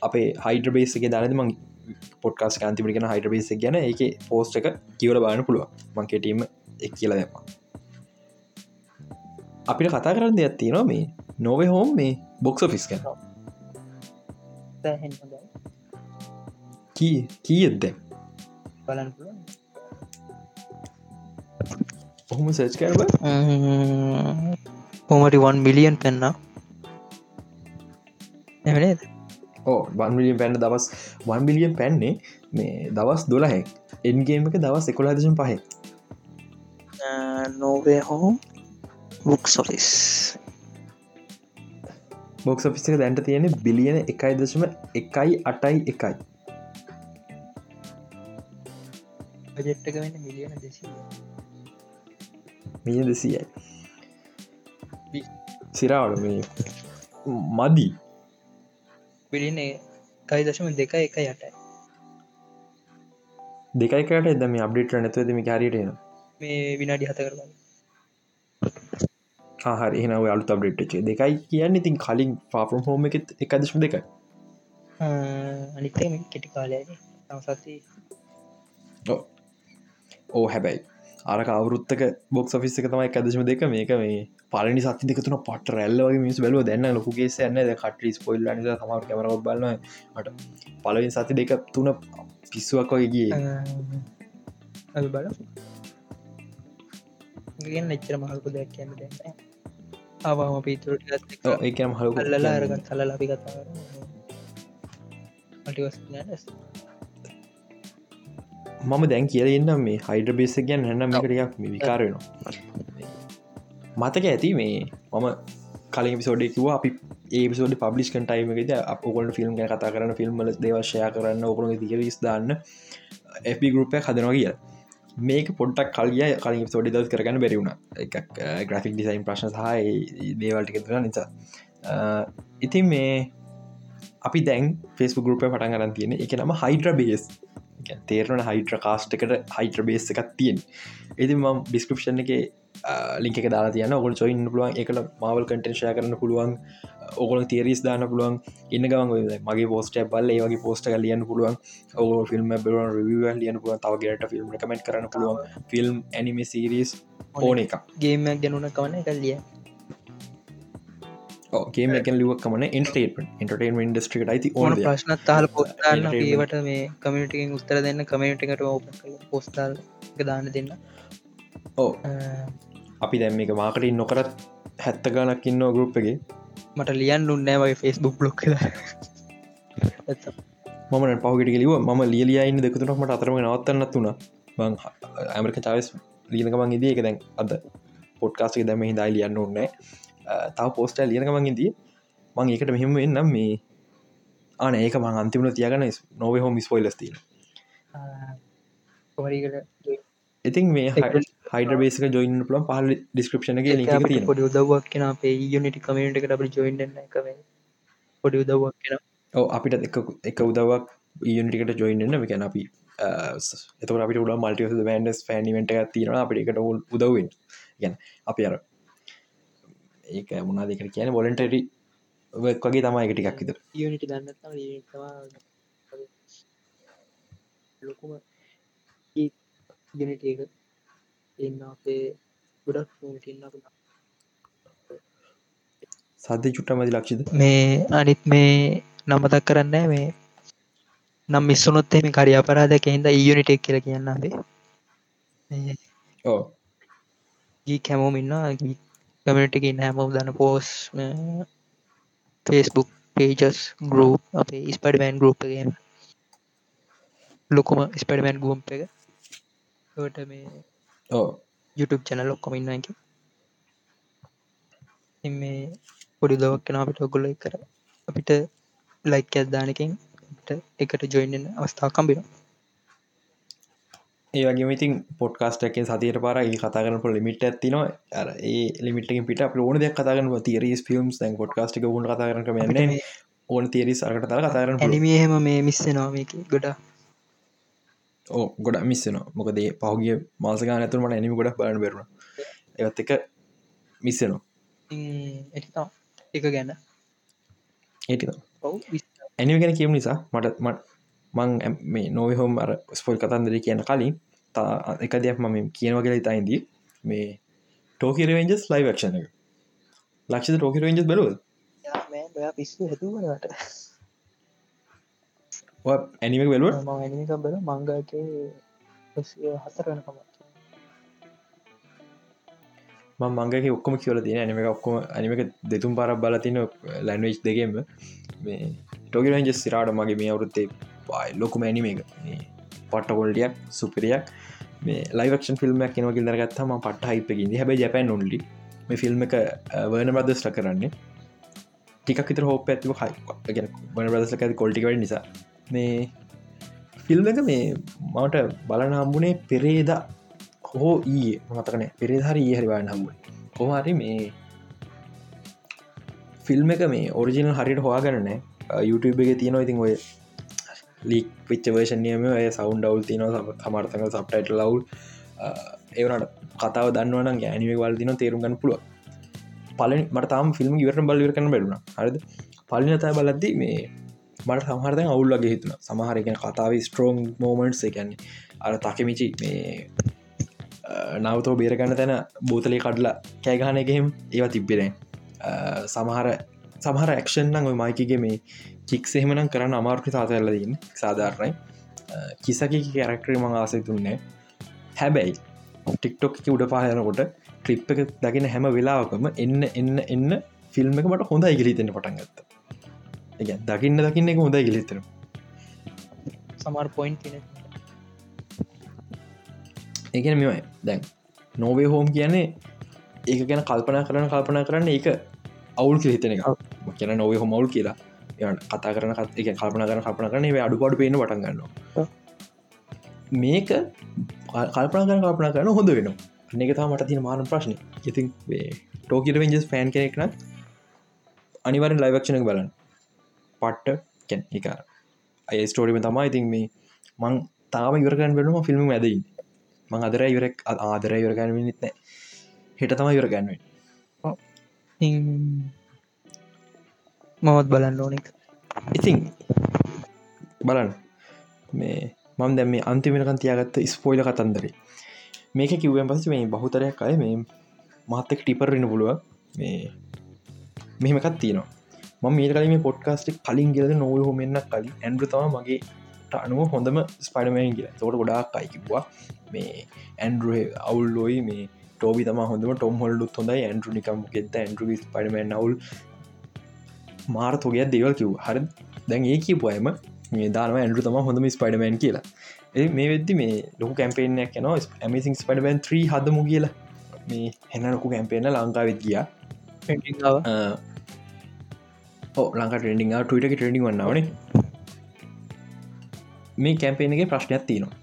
අපේ හයිඩ බේස එක දනද මං පොට්කාස් කාන්තිපිකෙන හයිඩ බේස ගැන එක පෝස්ට එක කියවල බාන පුළුව මංකෙටීම එක් කියලා දෙම අපිට කතා කරන්න දෙයක් තියෙනවා මේ නොවේ හෝම් මේ බොක්ස ෆිස් කන කී කීයද බලන්න ඔහොම සච් කරබ හොමටි1 මිලියන් පෙන්න්න එමනේද ඕ වන්මිලියන් පැන්න දවස් වන්බිලියන් පැන්නේ මේ දවස් දොලහැක් එන්ගේම එක දවස් එකොලා දශම් පහ නෝවේ හෝම් බුක් සොෆිස් බොක්ස් ෆිසික දැන්ට තියෙන බිලියන එකයි දශම එකයි අටයි එකයි. බජෙට්ටක වෙන්න මිලියන දෙසිය මිය දෙසියයි සිරාවල මේ මදී. පිලින කයි දශම දෙක එක යටයි දෙකයිකට එද මේ අප්ඩේට නැතුව දෙම කාරටන මේ විනාඩි හත කරලා හරි. එනව අලු අප්ඩේට්චේ දෙකයි කියන්න ඉතින් කලින් පාෆම් හෝම එක එකදශම දෙකයි. අනිත කෙටි කාලය සති ඕ හැබැයි අරක අවුරුත්තක බොක් ෆිස් එක තමයි ඇදශම දෙක මේක මේ පලනි සති දෙකතුන පට රැල්ලවගේ මිස් බැලව දෙන්න ලොකුගේ න්න කට ස්පොයිල් න සමර කමර බලන්න මට පලවින් සති දෙක තුන පිස්සුවක් වගේ බල එච්චර මහල්කු දෙයක් කියන්න ආවාම පිතුරට ඒකම හලු කල්ලලා අරගත් කල ලබි කතා මටිවස් මම දැන් කියලන්න මේ හයිඩ බේස ගැන් හැන්න මේකටයක් මේ විකාරයනවා මතක ඇති මේ මම කලින් පිසෝඩේ කිව අපි ඒපිසෝඩ පබ්ලිස් කටයිමකද ඔකොට ෆිල්ම් ගැ කතා කරන ෆිල්ම්ල දේවශය කරන්න ඔකුණු තිරිස් දාන්න FB ගරුපය හදනවා කිය මේක පොට්ටක් කලිය කලින් සෝඩි දස් කරගන්න බැරිවුණ එක ග්‍රෆික් ඩිසයින් ප්‍රශ්න සහ දේවල්ටික තුර නිසා. ඉතින් මේ අපි දැන් ෆෙස්බු ගරුපය පටන් කරන්න තියෙන එක නම හයිඩ්‍ර බේස් තේරන හයිට්‍ර කාස්ට් එකට හයිට්‍ර බේස් එකක් තියෙන් ඉතින් ම ඩිස්ක්‍රපෂන් එක ලික දාලා තියන ඔගොල් චොයින්න පුළුවන්. එකට මවල් කටේශය කරන්න පුළුවන්. ඔගොල තේරිස් දාන්න පුළුවන්. ඉන්න ගවන් මගේ පෝස්ට බල් ඒවගේ පෝස්ට ලියන්න පුළුවන්. ඔග ෆිල්ම් බර රිය ලියන පුළුවන්. තවගේට ෆිල්ම් කමෙන්ට කරන්න පුළුවන්. ෆිල්ම් ඇනිම සිරිස් ඕන එක ගේමයක් ගැනුන කවන කල්ලිය ගේම එක ලිුවක්කමන ඉන්ටේට ඉන්ටර්ටේන් ඉන්ඩස්ට්‍රිකට අයිති ඕන ප්‍රශ්නත් තාල පොස්ටන්න ඒවට මේ කමිටිකින් උත්තර දෙන්න කමිටිකට පොස්ටල් දාන්න දෙන්න. ඕ අපි දැම් එක මාකටින් නොකරත් හැත්ත ගනක් ඉන්න ගරුප්පගේ මට ලියන් උන්නෑ වගේ ෆෙස්බුක් බ්ලොක් මම පහුගට ලිව ම ලියලියයින්න දෙකතුනක් මට අතරම නවත්තන්න තුන බං ඇමරික චාවස් ලියනකමන් ඉදිය එක දැන් අද. පොඩ්කාස්ක දැම හිදා ලියන්න ඕන්නෑ තව පෝස්ට ලියනකමන් ඉදී මං ඒකට මෙහෙම එන්නම් මේ ආන ඒක මං අන්තිමන තියගන නොව හෝම ස්පොයිලස්තින ඉතින් මේ හයිඩ බේසික ජොයින් පුලන් පහල ඩිස්ක්‍රපෂන එක ලික පොඩි උදවක් කෙන අපේ යුනිටි කමට එකට අපි ජොයින්න්න එක පොඩි උදවක් කෙන ඕ අපිට එක උදවක් යුනිටිකට ජොයින්න එකැන අපි එත අපිට උඩ මල්ටිය බන්ඩස් ෆෑනිමට තින අපිට එකට උදවෙන් ගැන අපි අර ඒක මුණනා දෙකට කියන බොලන්ටරි වගේ තමයි එකටිකක් විතර. යුනිටි දන්න ලොකුම යුනිට එක එන්න අපේ ගොඩක් ටන්න සද්ධ චුට්ට මදි ලක්ෂිද? මේ අනිත් මේ නමතක් කරන්න මේ නම් මිස්සුනොත් එම කරි අපරාධක හිද ඊයනිටෙක් කියල කියන්න අපේ ඕ ගී කැමෝම ඉන්න කමටක නෑම දන්න පෝස් ෆේස්බුක් පේජස් ගරුප් අපේ ස්පඩමෑන් ගරුප්ගේම ලොකුම ස්පඩමෑන් ගුවම් එක. ට මේ ඕ YouTube චැනල් ඔක්කොම ඉන්නක මේ පොඩි දවක් කෙන අපිට ඔගොල්ල කර අපිට ලයික් ඇත්දානකින් එකට ජොයින්න අවස්ථා කම්බින ඒවගේ ඉතින් පොඩ්කාස්ටක සතිර පාර ඒ කතාගන ලිමිට ඇතින අර ඒ ලිමිට පිට ලෝන දෙයක් කතාගන තිරස් ෆිල්ම් දැන් පොඩ්කාස්ටික උන් කතාරන කමන්න ඕන තිරිස් අරකට තර කතාරන ඇනිමේහෙම මේ මිස්සෙනවාමක ගොඩා ඕ ගොඩ මිස්සන මොකදේ පහුගිය මාසගා ඇතුරමට ඇනිම ගොඩ බලන්න බෙරුණ ඒත් එක මිස්සනවා එතා එක ගැන. ඒටික ඇනිම ගැන කියම නිසා මට මට මං මේ නොව හෝම අර ස්පොල් කතන්දර කියන කලින් තා එක දෙයක් මම කියනව කියලා ඉතයින්දී මේ ටෝකිරවෙන්ජස් ලයිවක්ෂණ එක. ලක්ෂ ටෝකිරවෙන්ජස් බලුව පිස්සු හැතුවනට ඇනිමක් බලුව. බල මංගක හතර වෙනකම. මංගක ඔක්කොම කියල තින ඇනිම ඔක්කොම අනිමක දෙතුම් පරක් බල තින ලැන්වෙච් දෙකෙම මේ ටෝකිරෙන්ජ සිරාට මගේ මේ අවුරුත්තේ ලොකුම ඇනිම එක. පට්ටකොල්ටියක් සුපරියක්. මේ ලයිවක්ෂන් ෆිල්ම් කෙනවකිල් දරගත්තම පට හිපකින් හැබ ජැපන් නොල්ලි මේ ෆිල්ම් එක වර්න බ්‍රදස්ට කරන්නේ. ටිකක් විතර හෝප ඇතිව හයි ගෙන වන බ්‍රදස්ල ඇති කොල්ටිකට නිසා. මේ ෆිල්ම් එක මේ මට බලන හම්බුණේ පෙරේද හෝ ඊයේ. මතකන පෙරේධහරි ඒ හරිවාන්න හම්බුව කොහරි මේ ෆිල්ම් එක මේ ඔරිජිනල් හරිට හවා ගන්නන YouTube එක තියෙනවා. ඉතින් ඔය ලීක් පිච්ච වේෂණයම ඔය සවන්් ඩවල් තියන සමර්තක සප්ටයිට ලව් ඒවනට කතාව දන්නවන ගෑනිවේ වල් දින තේරුම් ගන්න පුළුව පල මට තාම ෆිල්ම් ඉවරට බල්ලිවර කන බැලුණ හරිද? පලිනතයි බලද්දි මේ මට සමහරද අවුල්ලගේ හිතුන සමහරගෙන කතාව ස්ට්‍රෝන් මෝමන්ට් එකන්නේ අර තකමිචි මේ නවතෝ බේරගන්න තැන බෝතලේ කඩලා කෑගහන එකහෙම ඒවා තිබ්බෙන සමහර සමහර ඇක්ෂන් ඔය මයිකගේ මේ චික් එහෙමනම් කරන්න අමාර්පි තාතඇල්ලදන්න සාධාරණයි. කිසකි කැරක්ටරේ මං ආසය තුන්නේ හැබැයි ටික්ටොක් උඩ පායනකොට ක්ලිප් එක දකින හැම වෙලාවකම එන්න එන්න එන්න ෆිල්ම් එක මට හොඳ ඉගලිතෙන පටන් ගත්ත. එක දකින්න දකින්න එක හොඳ ඉගලිතෙන සමාර් පොයින්් ඒකන මෙමයි දැන් නොවේ හෝම් කියන්නේ ඒක ගැන කල්පනා කරන කල්පනා කරන්න ඒක අවුල් හිතන එක. කියන නොවේ හොමවුල් කියලා කතා කරන එක කල්පන කරන කල්පන කරන අඩු පඩු පේන පටන් ගන්න මේක කල්පන කරන කල්පන කරන හොඳ වෙන එක තා මට තින මාන ප්‍රශ්න. ඉතින් ටෝකට වෙන්ජස් ෆෑන් කෙනෙක්න අනිවරෙන් ලයිවක්ෂණක බලන්න. පට්ට කැන් එක අය ස්ටෝරිම තමා ඉතින් මේ මං තාම ඉවරගන්න වෙනම ෆිල්ම් ඇදයි මං අදර ඉවරක් ආදර ඉවරගන්න නිත්නෑ හෙට තම ඉවරගන්නුවෙන් මවත් බලන්න ඕනෙක් ඉතින් බලන්න. මේ මම දැම මේ අන්තිමෙනකන් තියාගත්ත ස්පෝයිල කතන්දරේ. මේක කිව්වෙන් පස මේ බහුතරයක් අය මේ මහත්තක ටිපරන්න පුළුව මේ මෙහෙමකත් තියෙනවා. ම මේ කල මේ පොඩ්කාස්ටික් කලින් ගිලද නොව හොමෙන්න්න කලින් ඇන්ඩු තම මගේ අනුව හොඳම ස්පඩමෑන් කිය තොට ගොඩාක් අයිකිවා මේ ඇන්ඩරුව අවුල්ලෝයි මේ ටෝබි තම හොඳම ටොම් හොල්ඩුත් හොඳයි ඇන්ඩරු නිකම් ගෙත ඇන්ඩරු පඩමන් නවුල් මාර තොගයක් දේවල් කිව් හර. දැන් ඒ කියපුයම මේ දානව ඇන්ඩරු තම හොඳම ස්පඩමෑන් කියලා. ඒ මේ වෙද්දි මේ ලොකු කැම්පේනයක් න ඇමිසින් ස්පඩමන් 3 හදමු කියලා. මේ හෙන්න ලොකු කැම්පේන ලංකාවෙත් ගිය. ලංකා ටෙන්ඩිං ටට ටඩිං වන්නවනේ මේ කැම්පේනගේ ප්‍රශ්නයක් තියනවා.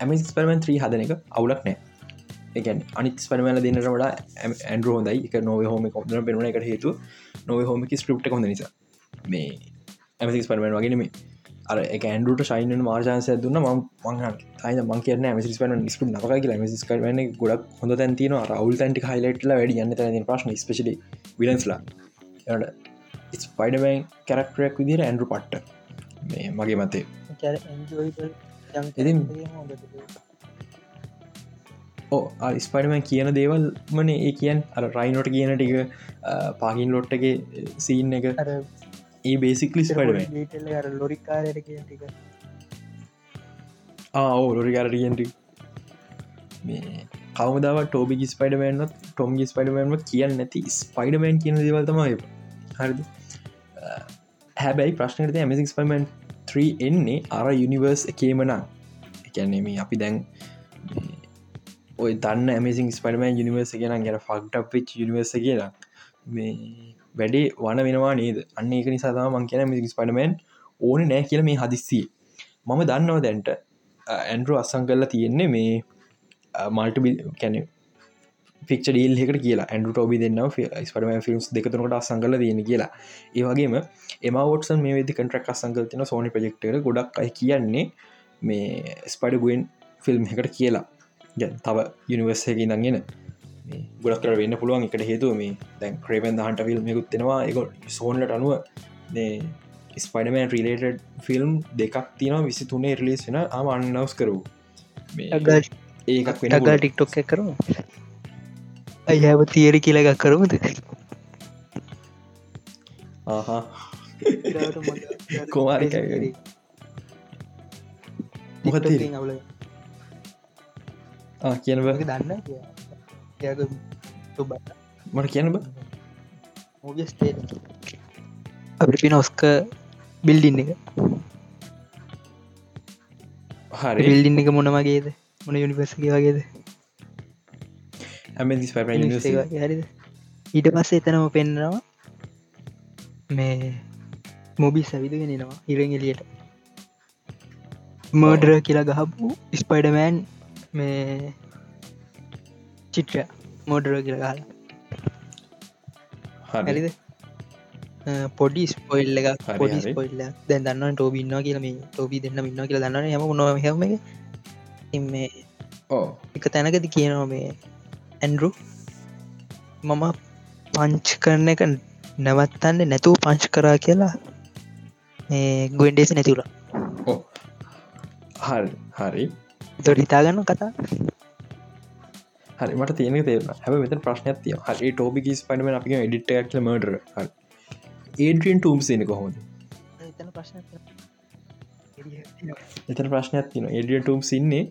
ඇමි ස්පරමන් 3 හදන එක අවුලක් නෑ. එකන් අනිත් ස්පරමල දෙන්නට වඩා ඇන්ඩර හොඳයි. එක නොව හෝම කොදන පෙනුණ එකට හේතු නොව හෝමික ස්ක්‍රප්ට හොඳ නිසා. මේ ඇමසි ස්පරමන් වගෙනම අර එක ඇන්ඩුට ශයින මාර්ජන්සය දුන්න. ම මංහන් යි මං කියන මසි පන ස්කු නක කියල. මසි කරන ගොඩක් හොඳ තැන්තින රවල් තැන්ටි හයිලටල වැඩ යන්න තැන ප්‍රශ්න ස්පෙශලි විලන්ස්ලා ස්පයිඩබන් කැරක්ටරයක් විදිර ඇන්ඩරු පට්ට. මේ මගේ මතේ. ඉතින් ස්පඩමන් කියන දේවල් මන. ඒ කියන් අර රයිනොට කියන ටික පාගින් ලොට්ටගේ සීන් එක. ඒ බේසික්ලි ස්පඩම ලොරිකාරයට කිය ටික. ආෝ ලොරිකාරටියන්ට මේ කවදාව ටෝබි ස්පයිඩමන්ත් ටොම්ගි ස්පයිඩමන්ම කියන්න නැති ස්පයිඩමන් කියන දේවල්තමයි හරිද? හැබැයි ප්‍රශ්නයට ඇමසික් ස්පයිමන් 3 එන්නේ අර යුනිවර්ස් එකේමනා එකැන්නේ මේ අපි දැන් ඔය දන්න ඇමසින් ස්පඩමන් යනිවර්ස කියෙන ගැන ෆක්ටක් පිච් යනිවර්ස කියලා මේ වැඩේ වන වෙනවා නේද? අන්න එක නිසාතම මං කියන මිසික් ස්පඩමන් ඕන නෑ කියල මේ හදිස්සිය. මම දන්නවා දැන්ට ඇන්ඩරු අස්සං කරලා තියෙන්නේ මේ මල්ටබි කැන ෆික්ෂ ඩීල් එකට කියලා. ඇන්ඩු ටෝබි දෙන්න ස්පඩම ෆිල්ම්ස් දෙකතුනකට අසංගල තියෙන කියලා. ඒවගේම එමවටසන් මේ වෙදි කටරක් අසංගල තින සෝනි ප්‍රජෙක්ටර ගොඩක් අයි කියන්නේ මේ ස්පඩ ගුවෙන් ෆිල්ම් එකට කියලා. තව යනිවර්සයකි දගෙන ගොඩක් කර වෙන්න පුළුවන් එකට හේතුව මේ දැන් ක්‍රේපන් හන්ට ෆිල්ම් යකුත්තෙනවා එක සෝන්ලට අනුව ස්පයිඩමන් රිලේටඩ් ෆිල්ම් දෙකක් තින විසි තුනේ රිලිස් වෙන ආම අන්නවස් කරු ඒකක් වෙනග ටික්ටොක් කරු අයව තියරි කියලගක් කරුමද ආහා. කෝමාරි මොකත් කියන දන්න මට කියන බ අප පින ඔස්ක බිල්ඩින්න එක හරි බිල්ඩින්න එක මොන වගේද මොන යුනිවර්සගේ වගේද ඊට පස්සේ එතනම පෙන්නවා මේ මොබි සවිදගෙනෙනවා ඉරෙන් එලියට මර්ඩර කියලා ගහපු ස්පයිඩමෑන් මේ චිත්‍රය මෝඩර කියලා ගහලා. හරිද? පොඩි ස්පොයිල් එක පොඩි. ස්පොයිල්ල දැන් දන්න ටෝබින්නවා කියල මේ ටෝබි දෙන්න ඉන්න කියලා දන්න යම නොම හම එක. ඉතින් මේ ඕ එක තැනකති කියනවා මේ ඇන්ඩරු? මම පංච් කරන එක නැවත්තන්න නැතුව පංච් කරා කියලා ගොන්ඩේස නැතිවලා හරි හරි තොට හිතාගන්න කතා? හරි මට තියෙන තේරන හැම මෙත ප්‍රශ්නයක් තිය හරි ටෝපික ස්පයිනම අපි එඩිට ක්ල මඩර ඒඩියන් ටම් සන කොහොද එතන ප්‍රශ්න එතන ප්‍රශ්නයක් තින එඩිය ටම් සින්නේ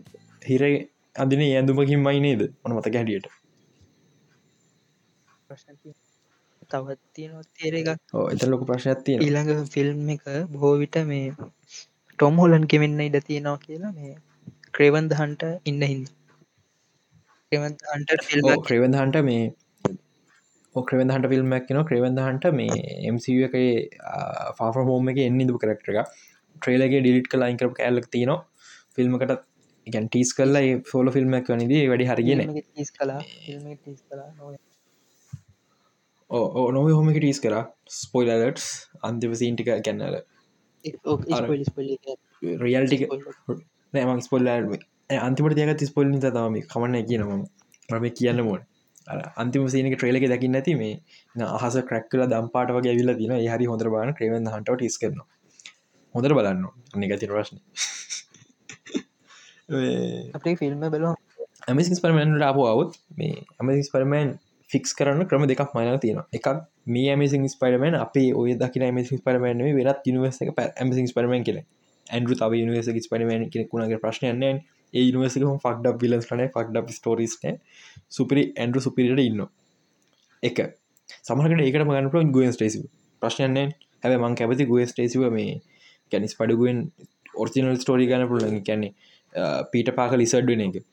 හිර අදින ඇඳුමකින් මයි නේද තියෙනවා. තේර එක එත ලොක ප්‍රශ්නයක් තියෙන ඊළඟ ෆිල්ම් එක බොහෝ විට මේ ටොම් හොලන් කෙවෙන්න ඉඩ තියෙනවා කියලා මේ ක්‍රේවන්ද හන්ට ඉන්න හින්ද. ක්‍රවන්ත හන්ට ෆිල්ම් ක්‍රවෙන්ද හන්ට මේ ක්‍රවෙන් හන්ට ෆිල්ම්මක් න ක්‍රවෙන්ද හන්ට මේ එමක ෆාෆ හෝම එක එන්න දු කරක්ට එක ට්‍රේලගේ ඩිලිට් කලා ඉංකර කෑල්ලක් තියනවා. ෆිල්ම්කට ගැන් ටීස් කල්ලා ෆෝල ෆිල්ම්මක් වනිදී වැඩි හරිගෙන ඕ නොව. හොම ටීස් කර ස්පොයිලටස් අන්තිම සීන්ටික කැන්නල රියල්ටික නෑම ස්පොල්ල අන්තිමට තියක තිස්පොල් නිත තම කමන්න කියනම මම කියන්න මොන අන්තිම සීනක ට්‍රේලක දකින්න නැති මේ අහස ක්‍රක්කල දම්පාට වගේ ඇවිල්ල දින හරි හොඳර බාන ක්‍රවෙන් හන්ට ටිස් කරන හොඳර බලන්න අනිගති ප්‍රශ්න. අපේ ෆිල්ම් බලෝ ඇමිසිස් පරමන් රාපු අවුත් මේ ඇමසිස් පරමන් ෆික්ස් කරන්න ක්‍රම දෙකක් මයින තියෙන එකක් මේ ඇමිසින් ස්පරමන් අපේ ඔය දකි ඇමසිස් පරමන වෙනත් නිවස ඇමසින් පරමන් කියල ඇන්ඩු තව නිවස පරමන් කෙනෙකුණගේ ප්‍රශ්නයන්න ඒ නිවසක ෆක්ඩ විලස් කන ෆක්ඩ ස්ටෝරිස්න සුපරි ඇන්ඩු සුපිරිට ඉන්න එක. සමහකට ඒකට මගන්නපුල ගුවන් ස්ටේසි ප්‍රශ්නයන්න හැබ මං කැපති ගුව ස්ටේසිව මේ කැනිස් පඩුගුවෙන් ඔර්තිනල් ස්ටෝරි ගන පුළන් කැන්නේ පීට පාක ලිසඩ් වෙන එක.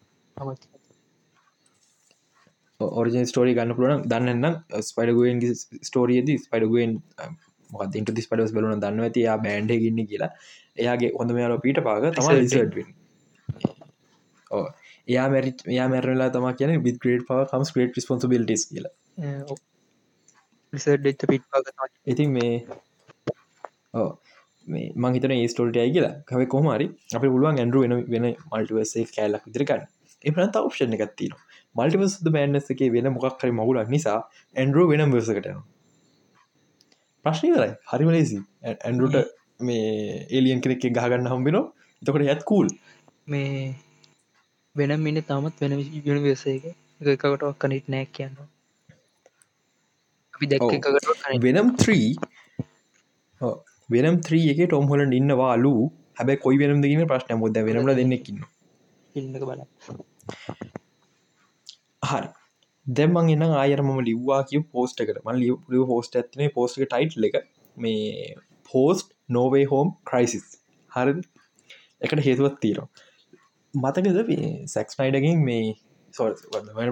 ඔරිජන් ස්ටෝරි ගන්න පුළුවන් දන්නන්න ස්පඩගුවෙන්ගේ ස්ටෝරියද ස්පඩගුවෙන් මොකත් ඉන්ට දිස් පඩස් බලන දන්න ඇති යා බෑන්ඩ ගන්න කියලා එයාගේ හොඳ මෙයාල පීට පාක තම ලිසඩ්වෙන් එයා මැරි යා මැරලා තම කියන බිත් ග්‍රේඩ් පව කම් ක්‍රේට ස්පොන්සිබිලිටස් කියලා. ලිසඩ් පිට් පාග ඉතින් මේ ඕ මේ මංහිතන ඒ ස්ටෝට අයි කියලා. කව කොමරි අප පුළුවන් ඇන්ඩුව වෙන වෙන මල්ටිවසේ කෑල්ලක් විදිරකන්න එපනත ඔප්ෂණ එකත්තින මල්ටිවස් බෑන්ඩස එක වෙන මොක්හරි මගුලක් නිසා ඇන්ඩරුව වෙනම් වසකටන ප්‍රශ්නීවරයි හරිමලේසි ඇන්ඩරුට මේ ඒලියන් කෙනෙක් ගහගන්න හම්බෙන තකොට ඇත් කූල් මේ වෙනම් මින්න තමත් වෙන යනිවසේක එකකට කනිට නෑ කියන්න අපි දැක්ක එකට වෙනම් 3 වෙනම් 3 එක ටොම් හොලන් ඉන්නවා අලු. හැබැ කොයි වෙනම් දෙගෙන ප්‍රශ්න මුොද වෙනම දෙන්නෙක්කින්න ෆිල්ම් එක බල හරි. දැම්මන් එන්න ආයරම ලිව්වා කිය පෝස්ට එකට. ම ලිය පෝස්ට ඇතිනේ පෝස්ට ටයිට් එක මේ පෝස්ට නෝවේ හෝම් ක්‍රයිසිස් හරි එකට හේතුවත් තීරෝ මතකද සැක්ස් නයිඩකින් මේ සො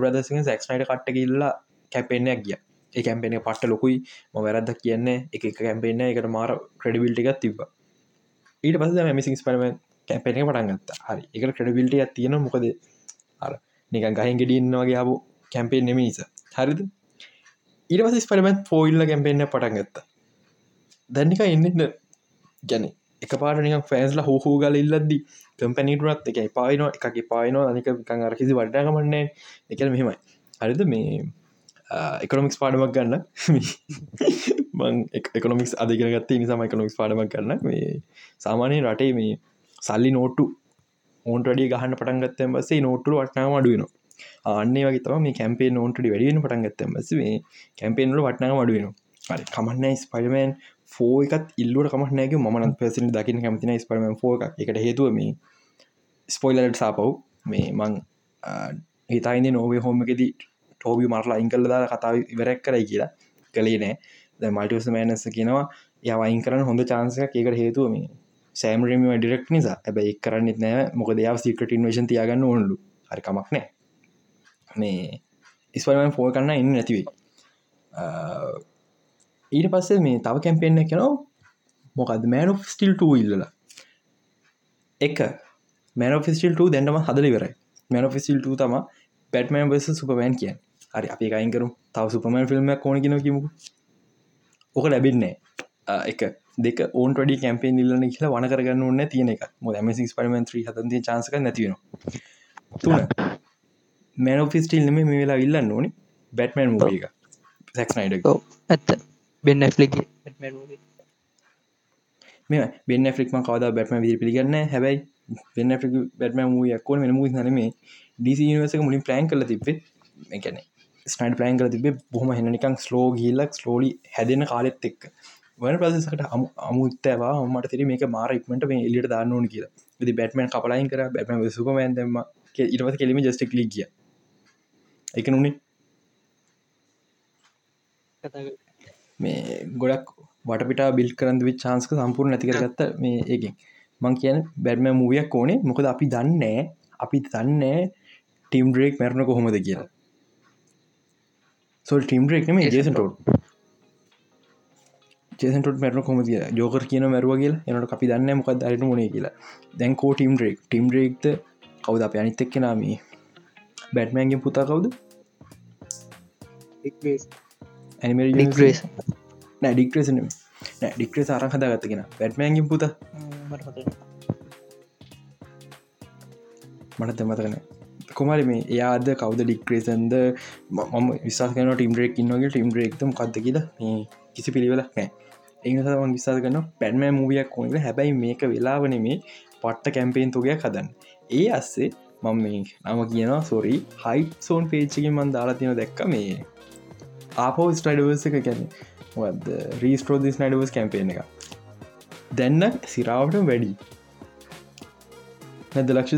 බ්‍රදසින් සැක්ස්නයිට කට්ට කිල්ලා කැපෙන්න්නයක් ගිය. ඒ කැම්පෙන පට්ට ලොකුයි ම වැරද්ද කියන්නේ එක කැම්පෙන්න්න එකට මාර ක්‍රඩිබිල්ටි එකක් තිබ ඊට පස මිසින් පරම කැපෙන පටන්ගත්ත හරි. එක ක්‍රඩිබිල්ටිය තියෙන මොකද අර නික ගහින් ගෙඩින්නවාගේ හබු කැම්පේෙන් නෙමිනිස හරිද? ඊට පස ස්පරමත් පෝයිල්ල කැම්පෙන්න්න පටන්ගත්ත දැන්නික එන්නන්න ගැන එක පාටනික ෆෑන්ස්ල හෝහෝ ගල ඉල්ලද්දි කම්පැනිටුනත් එක පායින එකගේ පායින අනික කං අරකිසි වඩාගමන්නේ එක මෙහෙමයි. හරිද? මේ එකකොමික්ස් පාඩමක් ගන්න. මං e- එකකොමික්ස් අධිකරගත්තේ නිසාම එකකොමික්ස් පාඩමක් කරන්න මේ සාමානය රටේ මේ සල්ලි නෝට්ටු ඕන්ටඩිය ගහන්න පටන්ගත්තම බසේ නෝට්ටු වටනාම අඩුවනවා අන්නේ වගේ තම මේ කැම්පේ නෝන්ටඩි වැඩියෙන පටන්ගත්තම බස මේ කැම්පේන්ල වටනාම අඩුවෙන හරි කමන්න ස්පයිමන් ෆෝ එකත් ඉල්ලුවට කමනෑක මන පසින දකින කැමතින ස්පරම ෝ එකට හේතුව මේ ස්පොයිලට සාපව් මේ මං හිතයින්න නොවේ හෝමකෙදී ටෝබි මරලා ඉංකල්ල දා කතාව ඉවරැක් කරයි කියලා. කළේ නෑ ද මල්ටිවස මෑනස කියනවා යවයින් කරන්න හොඳ චාන්සක ඒකට හේතුව මේ සෑමරම ඩිරෙක් නිසා. ඇබ එක් කරන්නෙත් නෑ මොක දෙයාව සිකට ඉන්වේශන් තියාගන්න ඕනලු. හරිකමක් නෑ මේ ස්පයිමන් ෆෝ කන්න එන්න නැතිවේ ඊට පස්සේ මේ තව කැම්පෙන්න්න කෙනවා මොකද මෑන ස්ටිල්ට ඉල්ලලා. එක. මෑන ෆිස්ටිල්ට දැන්නම හදලිවරයි මැන ෆිසිල්ට තම පැටමන් බස සුපමෑන් කිය හරි අපි එකයිකරු තව සුපමන් ෆිල්ම් ඕන කියෙන කිමු ඕක ලැබින්නේ එක. දෙක ඕන් ටඩි කැම්පේ නිල්ලන කියලා වන කරගන්න ඕන්න තියෙන එක මො මසි පරමන් ත්‍රී හතන්ති චාන්සක නැතිවෙන තුන. මැන ෆිස්ටිල් නෙම මේ වෙලා ඉල්ලන්න ඕනි. බැටමන් මූ එක. සැක්නයිඩ ඇත්ත. බෙන්න ඇෆ්ලිගේ මේ බෙන් ෆලික්ම කවද බැටම විදි පිළිගන්න හැබයි වෙන්න බැටම මූ යක්කෝන වෙන මූ නරමේ ඩිසි නිවසක මුලින් පලෑන් කල තිබේ එකන ස්නයිඩ පලෑන් කල තිබේ බොහම හෙනනිකං ස්ලෝ ගිල්ලක් ස්ලෝලි හැදෙන කාලෙත් එක්ක. වන ප්‍රසකට අමුත්තවා මට තෙර මේක මාර ඉක්මට මේ එලිට දාන්න ඕන කියලා. ති බැටමන් කපලයින් කර. බැටම සුකමෑන් දෙම ඉටවත කෙලීම ජස්ටක් ලි කිය එක නුනේ මේ ගොඩක් වටපිට බිල් කරන්ද වි චාන්ස්ක සම්පූර් නැතිකරගත්ත මේ ඒකින් මං කියන බැඩ්ම මූවියක් ඕනේ. මොකද අපි දන්නේ අපි දන්නේ ටීම් ඩ්‍රේක් මැරණ කොහොමද කියලා. සොල් ටීම් ඩ්‍රේක් නෙම ජේසන්ටෝට් ජේසන්ටට මැරන කොම කිය යෝකර කියන මැරුව කියලා. එනට අපි දන්න මොකක් දරට මුණේ කියලා. දැන්කෝ ටීම් ඩ්‍රේක් ටීම් ඩ්‍රේක්ත කවද අප අනිත් එක්ක නාමී බැට්මෑන්ගෙන් පුතා කවුද ඇනිමරි නෑ? ඩික්්‍රේසන නෑ. ඩික්්‍රේ සාරන් හදාගත්තගෙන බැට්මෑන්ගින් පුත. මට තැමතකන කොමරි මේ එයාද කවද ඩික්්‍රේසන්ද මම විශාකන ටිම්රෙක් ඉන්නගේ ටිම්රෙක්ත මොකක්ද කියලා. මේ කිසි පිළිවෙලක් නෑ. එනිසාම විශාස කන පැන්මෑ මූවියක් කොනක හැබැයි මේක වෙලාවන මේ පට්ට කැම්පේන් තුගයක් හදන්න. ඒ අස්සේ මම මේ නම කියනවා සොරි හයි සෝන් පේච්චකින් මන් දාලා තියෙන දැක්ක මේ ආපෝ ස්ටඩවර්ස එක කැන රීස්ටරෝදිස් නඩවස් කැම්පේන එක. දැන්න සිරාවට වැඩි. නැද ලක්ෂ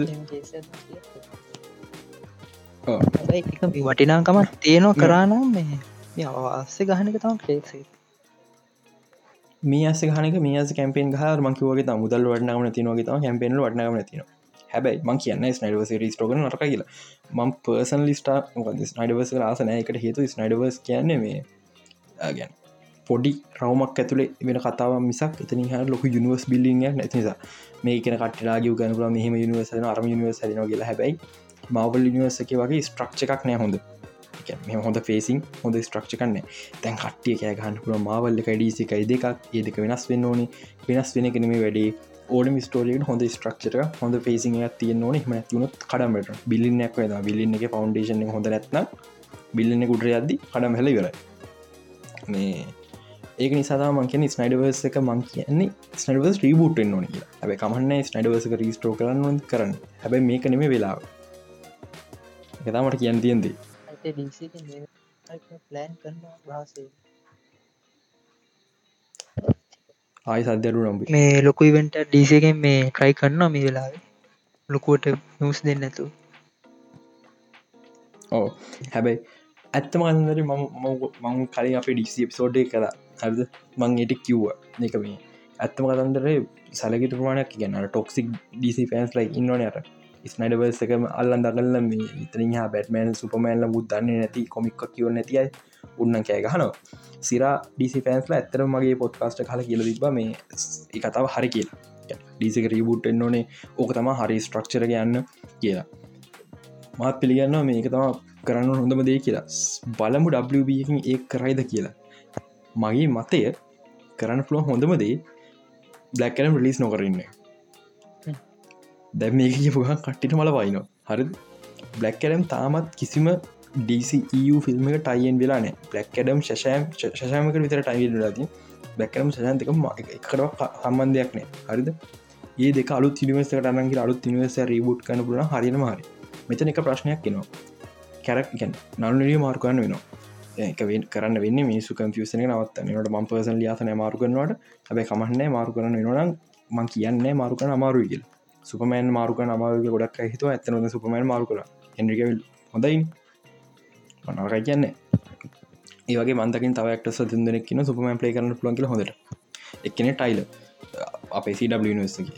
වටිනාකමත් තියෙනවා කරානම් මේ. අවස්සේ ගහනක තම ක්‍රේසේ මේ අස ගහනක මේ කැපෙන් හර මකිවගේ මුදල් වටනාවන තිනවගේ තම කැපෙන් වටනාවන තින හැබයි මං කියන්න ස්නයිඩවස රිස්ටෝගන නරක කියලා. මං පර්සන් ලිස්ටා ස්නයිඩවස රාසනයකට හේතු ස්නයිඩවස් කියන්නේ මේ ගැන් පොඩි රවමක් ඇතුළේ වෙන කතාව මිසක් එතන හ ලොක යුනිවස් බිල්ලිං නැතිනිසා මේ කන කටලාග ගනපුල මෙහම යනිවර්සන අරම යනිවර්ස න කියලා. හැබයි මවල් නිවර්සක වගේ ස්ට්‍රක්ෂ එකක් නෑ හොඳ. මෙ හොඳ ෆේසින් හොඳ ස්ට්‍රක්ෂ කන්න තැන් කට්ටිය කෑ ගහන්න පුළ මාවල්ල කඩීසි එකයි දෙකක්. ඒදක වෙනස් වෙන්න ඕනි. වෙනස් වෙන කෙනෙම වැඩේ. ඕඩම ස්ටෝලියට හොඳ ස්ට්‍රක්චර හොඳ ෆේසින් තියන්න ඕන. ම තුනත් කඩමට බිල්ලිනක් වද බිල්ලින්න එක ෆවන්ඩේෂන හොඳ නැත්න බිල්ලන්න කුටර අද්දි කඩම් හැල ඉවර මේ ඒක නිසාතා මංකෙන ස්නයිඩවර්ස එක මං කියන්නේ ස්නඩවස් රීබුට්ෙන් ඕන කිය හැබ කමන්න ස්නයිඩවර්ස රීස්ටෝ කරන්න කරන්න. හැබැ මේක නෙම වෙලාව. එකතාමට කියන්න තියෙන්දී ප්ලෑන් කරන වාසේ ආයි සද්‍යරු නම්බි මේ ලොකුයිවෙන්ට ඩීසකෙන් මේ ට්‍රයි කරනවා මේ වෙලාව. ලොකුවට නිවස් දෙන්න ඇතු ඕ හැබැයි ඇත්තම අන්දර මම මං කලින් අප ඩිසි පිසෝඩ්ඩ කර හරිද? මං එට කිව්ව. එක මේ ඇත්තම කතන්දරේ සලකට ප්‍රමාණයක් ගැන ටොක්සික් ඩිසි පන්ස් ලයි ඉන්නනයට ස්නයිඩවර්සකම අල්ලන් දගල්ල මේ ඉතන හා බැටමෑන් සුපමෑන්ල බුද්ධන්නේ නැති කොමික්ක කිව නැතියි උන්න කෑ ගහනවා. සිරා ඩිසි පෑන්ස්ල ඇත්තර මගේ පොඩ්කාස්ට කල කියල තිබ මේ එකතාව හරි කියලා. ඩීසික රීබුට් එන්න ඕනේ. ඕක තම හරි ස්ට්‍රක්චර යන්න කියලා. මාත් පිළිගන්න මේක තම කරන්න හොඳම දේ කියලා. බලමු ඩකින් ඒ කරයිද කියලා. මගේ මතය කරන්න පුළුව හොඳම දේ බ්ලක්කරම් රිලිස් නොකරන්නේ දැම් මේක කියපුහ කට්ටිට මල වයින හරි බ්ලක් කඩම් තාමත් කිසිම DCU ෆිල්ම් එක ටයියෙන් වෙලානේ බ්ලක් කඩම් ශෂයම් ශෂයමක විතර ටයි ලදී බැක්කරම් ශයන්තක එකට සම්බන්ධයක් නෑ හරිද? ඒ දෙක අලු තිනිවස කටනගේ අලුත් නිවස රීබුට් කන පුල හරින හරි. මෙතන එක ප්‍රශ්නයක් කෙනවා කැරක් ගැන් නලුනිිය මාර්කන්න වෙනවා. ඒක කරන්න වෙන්න මිසු කම්පියසන නවත් නට ම පර්සන් ලියාසන මාරුකරනවට හැබයි කමහන්න මාරු කරන වෙනනම් මං කියන්නේ මාරුකන අමාරුයිගල් සුපමෑන් මාරුක අමාරුක ගොඩක් හිතුව. ඇතන සුපමෑන් මාරුකර හෙන්රිකවිල් හොඳයි පනරයි කියන්න. ඒවගේ මන්තකින් තවක්ට සතිදනෙක් න සුපමෑන් පලේ කරන පුලන්කිල හොඳට. එක්කන ටයිල අපේ සිඩ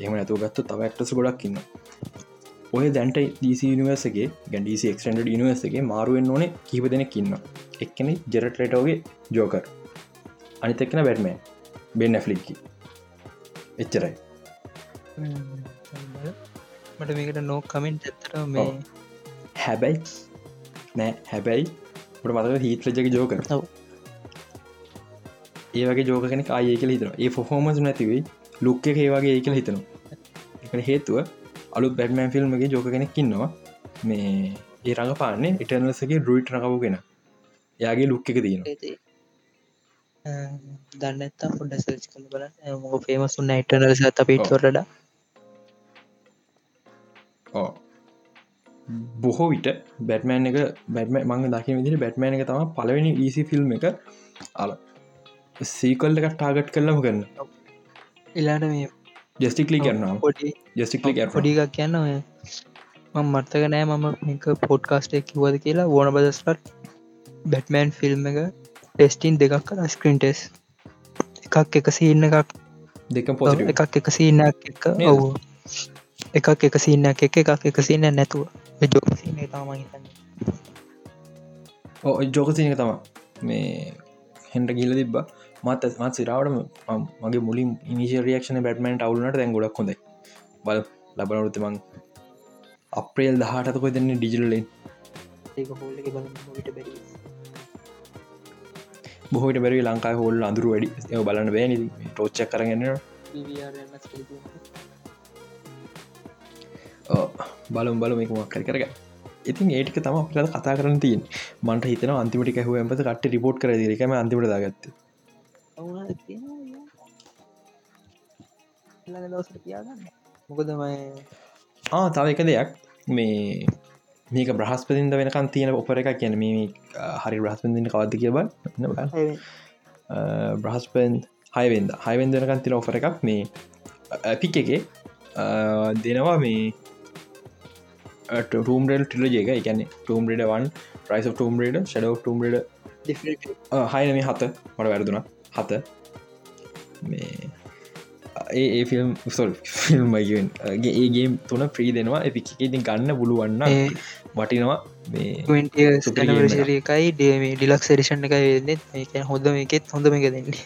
එම ඇතු ගත්ත තවක්ටස ගොඩක් ඉන්න ඔය දැන්ට DC එක්ටන්ඩ නිවර්සගේ මාරුවෙන් ඕනේ කිහිප දෙනෙක් ඉන්න එක්කෙන ජෙරටලටෝගේ ජෝකර් අනිතක්කෙන බැට්මෑ බෙන් ඇෆලික්කි එච්චරයි මට මේකට නෝ කමෙන්ට් ඇත්තට මේ හැබැයි නෑ. හැබැයි ට මතක හිත් ලජක ජෝකර ඔව්. ඒවගේ ජෝක කෙන කාය කියල හිතන ඒ ෆොහෝමස් නැතිවයි ලුක්ක ඒවාගේ ඒකල හිතනවා. එක හේතුව අලුත් බැට්මෑන් ෆිල්ම්ගේ ජෝක කෙනෙක් ඉන්නවා. මේ ඒ රඟ පාන්නේ ඉටනසගේ රුයිට් රඟපු කෙන යාගේ ලුක් එක තියෙන දන්න ඇත්තා පොඩ සර්ච් කළ බල මොක ෆේමසුන්න ඉටනලස පිට තොරට ඕ බොහෝ විට බැට්මෑන් එක බැටම මංග දකි විදිරි බැට්මෑන් එක තම පලවෙනි ඊසි ෆිල්ම් එක අල. සීකල්ල එක ටාගට් කරලම කරන්න එලාට මේ ජස්ටික්ලි කරන්නවා පොඩි ජස්ටික්ලි කර පොඩිගක් කියන්න ඔය. මං මර්තක නෑ මම මේක පොඩ්කාස්ටේ කිවද කියලා ඕන බදස්ලට බැට්මෑන් ෆිල්ම් එක ටෙස්ටින් දෙකක් කලා ස්ක්‍රීන් ටෙස් එකක් එක සින්න එකක්. දෙක පො එකක් එක සින්නක් එක? ඔවු. එකක් එක සින්නක් එක එකක් එක සින්න නැතුව ජෝ සින්න තමයිතන්න ජෝකසිනක තම මේ හෙන්ට ගිල තිබ මත් මත් සිරාවටම මම- මගේ මුලින් ඉනිශ රියක්ෂන බැටමන්ට අවුලට දැන් ගොඩක් හොඳ බල ලබනවරුත මං අප්‍රේල් දහටතකො දෙන්නේ ඩිජිලලෙන් බොහෝට බැරි ලංකායි හොල් අඳුරු වැඩි. ඒ බලන්න බෑනි ටෝච්චක් කරගන්න බලම් බලම එක මක්කර කරග ඉතින් ඒටික තම අපිට කතා කරන්න තින් මට හිතන අන්තිමටි හැව ඇපත කට රිපෝට් කර දිරිකම අන්තිමට දාගත්ත. දවසට කියාගන්න. මොකද මයි ආ තව එක දෙයක්. මේ මේක බ්‍රහස්පතින්ද වෙනකන් තියෙන ඔපර එකක් කියන මේ හරි බ්‍රහස්පතින්න කවද කියබ බ්‍රහස්පන් හයවෙන්ද හයවෙන් දෙනකන් තින ඔෆර එකක් මේ ඇපික් එක. දෙනවා මේ ටම්රල් ටිලජේක එකන ටම්රඩවන් ප්‍රයිස් ටම්රඩ ෂඩ ටම්රඩ හයන මේ හත. මට වැරදුන. හත. මේ ඒ ෆිල්ම් සොල් ෆිල්ම්මයිගේ ඒගේ තුන ප්‍රී දෙනවා. එපික් ඉතින් ගන්න පුළුවන්න වටිනවා. මේ Super game එක. එකයි ඩේ ඩිලක් සරිෂන් එකයි වෙන්න. හොඳ මේකෙත් හොඳ මේක දෙන්නේ.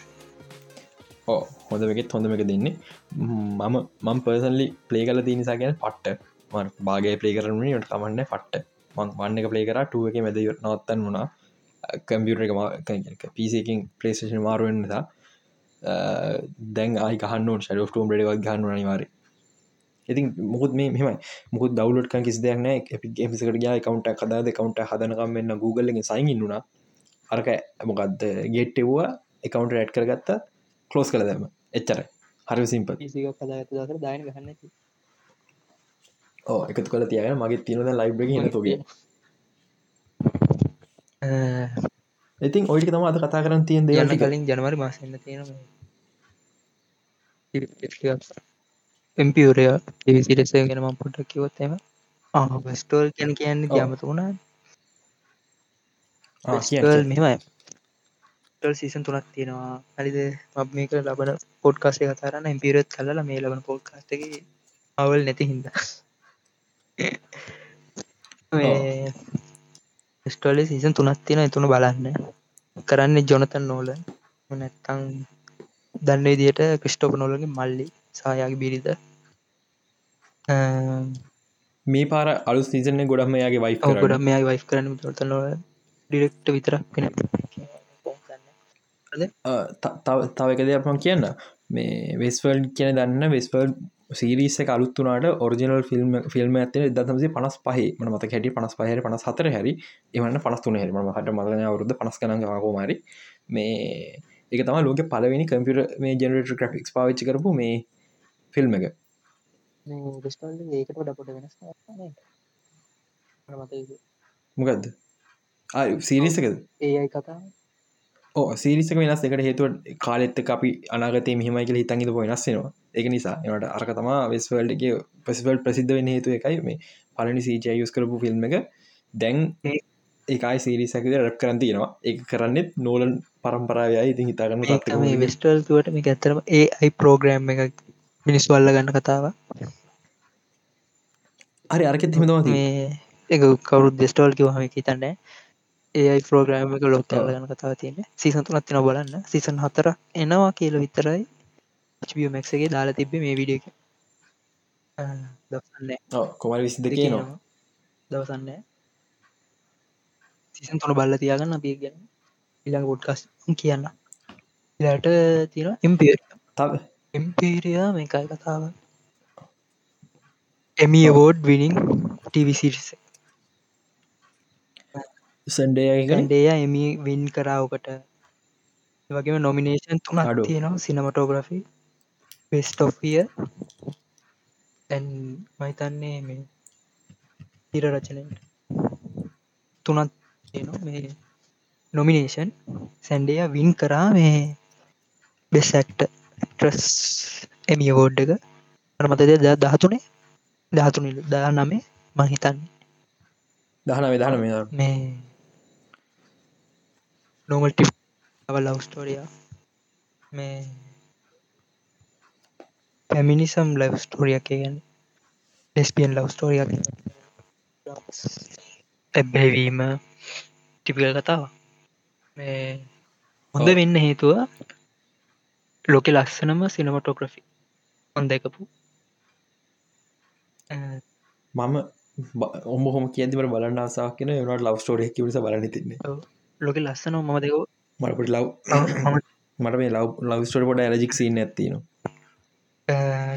හොඳ එකෙත් හොඳ එක දෙන්නේ. මම මම් පර්සන්ලි පලේ කල තිය නිසාගෙන පට්ට බාගේ පලේ කරන ට තමන්න පට්ට මං වන්න එක පලේ කර ටුව එක මැද නවත්තන් වුණා. කම්පියුට එක පිසකින් පලේෂන් මාරුවෙන් නිසා. දැන් ආයි ගහන්න ෂඩ ටම් ඩ ගන්න නිවාර ඉතින් මුකුත් මේ මෙම මුකුත් දවලට කිසි දෙයක්න පිසිකට ගයා. කවන්ට කදාද කවන්ට හදනකම් වෙන්න Googleගෙන් සයින්ඉන්නුනා අරක මොකක්ද ගෙට්ටෙව්වා එකකවන්ට ඇඩ් කරගත්ත. කලෝස් කළ දැම එච්චර හරි සිම්ප පිසික කදා දසර දායන ගන්න ඕ එකතු කල තියගෙන මගේ තියනද ලයිබ් න තුගේ. ඉතින් ඔයිට තම අද කතා කරන්න තියෙන් දෙ කලින් ජනවරි මාසන්න තියෙන එම්පියරය එවිසිරෙස ගෙන ම පොටක් කිවොත්තම ස්ටෝල් කියන කියන්න. ජාමත වුණා මෙමයි සීසන් තුනක් තියෙනවා. හරිද? මක් මේක ලබන පොඩ්කාසේ කතාරන්න එම්පිරත් කල්ල මේ ලබන පොඩ්කාස්ටක අවල් නැති හින්ද ස්ටෝලි සීසන් තුනත් තියෙන එතුුණු බලන්න. කරන්න ජොනතන් නෝල නැත්තං දන්න විදියට ක්‍රිස්ටෝප නොලගේ මල්ලි සායාගේ බිරිද මේ පාර අලු සීසන ගොඩම යාගේ වයි ගොඩ මේ වයි් කරන්න. තොත නොල ඩිරෙක්ට විතරක් කෙන තව එක දෙයක් මම කියන්න මේ වෙස්වල් කියන දන්න වෙස්වල් සීරිස කලුත්තුනාට ඔරිජනල් ෆිල්ම් ෆිල්ම් ඇතන දතමසේ පනස් පහ. මන මත හැටි පනස් පහර පනස් හතර හැරි එමන්න පනස්තුන හැරම හට මගන අවරුද්ධ පනස් කන කෝමරි මේ එක තම ලෝක පලවෙනි කම්පියර මේ ජනරට ග්‍රෆික්ස් පාවිච්චි කරපු මේ ෆිල්ම් එක. මොකක්ද සීරිසකද ඒයි කතා සීරිසක වෙනස් එකට හේතුව කාලෙත්ත අපි අනාගතය මෙහමයි කියල හිතන්ගත වෙනස්සෙනවා එක නිසා එනට අරක තම වෙස්වල්ඩගේ පසිවල් ප්‍රසිද්ධ වෙන හේතු එකයි මේ පලනි සීජය යුස් කරපු ෆිල්ම් එක. දැන් ඒකයි සීරිසකද රැප් කරන්තියෙනවා ඒ කරන්නෙත් නෝලන් පරම්පරාවයි ඉතින් හිතාගන්න මේ වෙස්ටල් තුවට මේ ඇත්තරම ඒ අයි ප්‍රෝග්‍රෑම් එක මිනිස් වල්ල ගන්න කතාව හරි අරකෙත් හිමතමති මේ එක කවරුත් දෙස්ටවල් කිව හම හිතන්න ඒයි ප්‍රෝග්‍රෑම එක ලොක් ගන කතාව තියන්න. සීසන් තුනත් තින බලන්න. සීසන් හතර එනවා කියල විතරයි මක්ගේ දාලා තිබ්බ මේ විඩිය දන්න කොමල් විසි දෙක නවා දවසන්න සීසන් තුන බල්ල තියාගන්න අපිය ගැන ඉළඟ පොඩ්කස් කියන්න. ඉලට තියෙන ඉම්පිය තව? එම්පීරයා මේකයි කතාව. Emmy award winning TV series සන්ඩේගෙන day Emmy win කරාවකට වගේම නොමිනේෂන් තුන අඩු. තියෙනවා සිනමටෝග්‍රෆි පෙස්ටෝෆිය මහිතන්නේ මේ තිර රචනයට තුනත් තියෙනවා. මේ නොමිනේෂන් සැන්ඩය වින් කරා මේ බෙසැක්ට ට්‍රස් එමිය වෝඩ් එක. අනමතද ද දහතුනේ? දහතුනි දා නමේ මහිතන්නේ දහන විධාන මේ මේ නොමල් ටිප් ලව් ස්ටෝරිය මේ පැමිනිසම් ලව් ස්ටෝරියක් ගැන ලෙස්පියන් ලව් ස්ටෝරියක් ඇබැවීම ටිපිකල් කතාව මේ හොඳ. වෙන්න හේතුව ලෝකෙ ලස්සනම සිනමටෝග්‍රෆි හොඳ එකපු. මම ඔම හොම කියදිමට බලන්න ආසාක් කියෙන වනට ලව් ස්ටෝරිය කිවස බලන තින්නේ ලෝකෙ ලස්සන මම දෙකෝ මටපට ලව් මට මේ ලව් ලව් ස්ටෝට පොට ඇලජික් සින්න ඇතින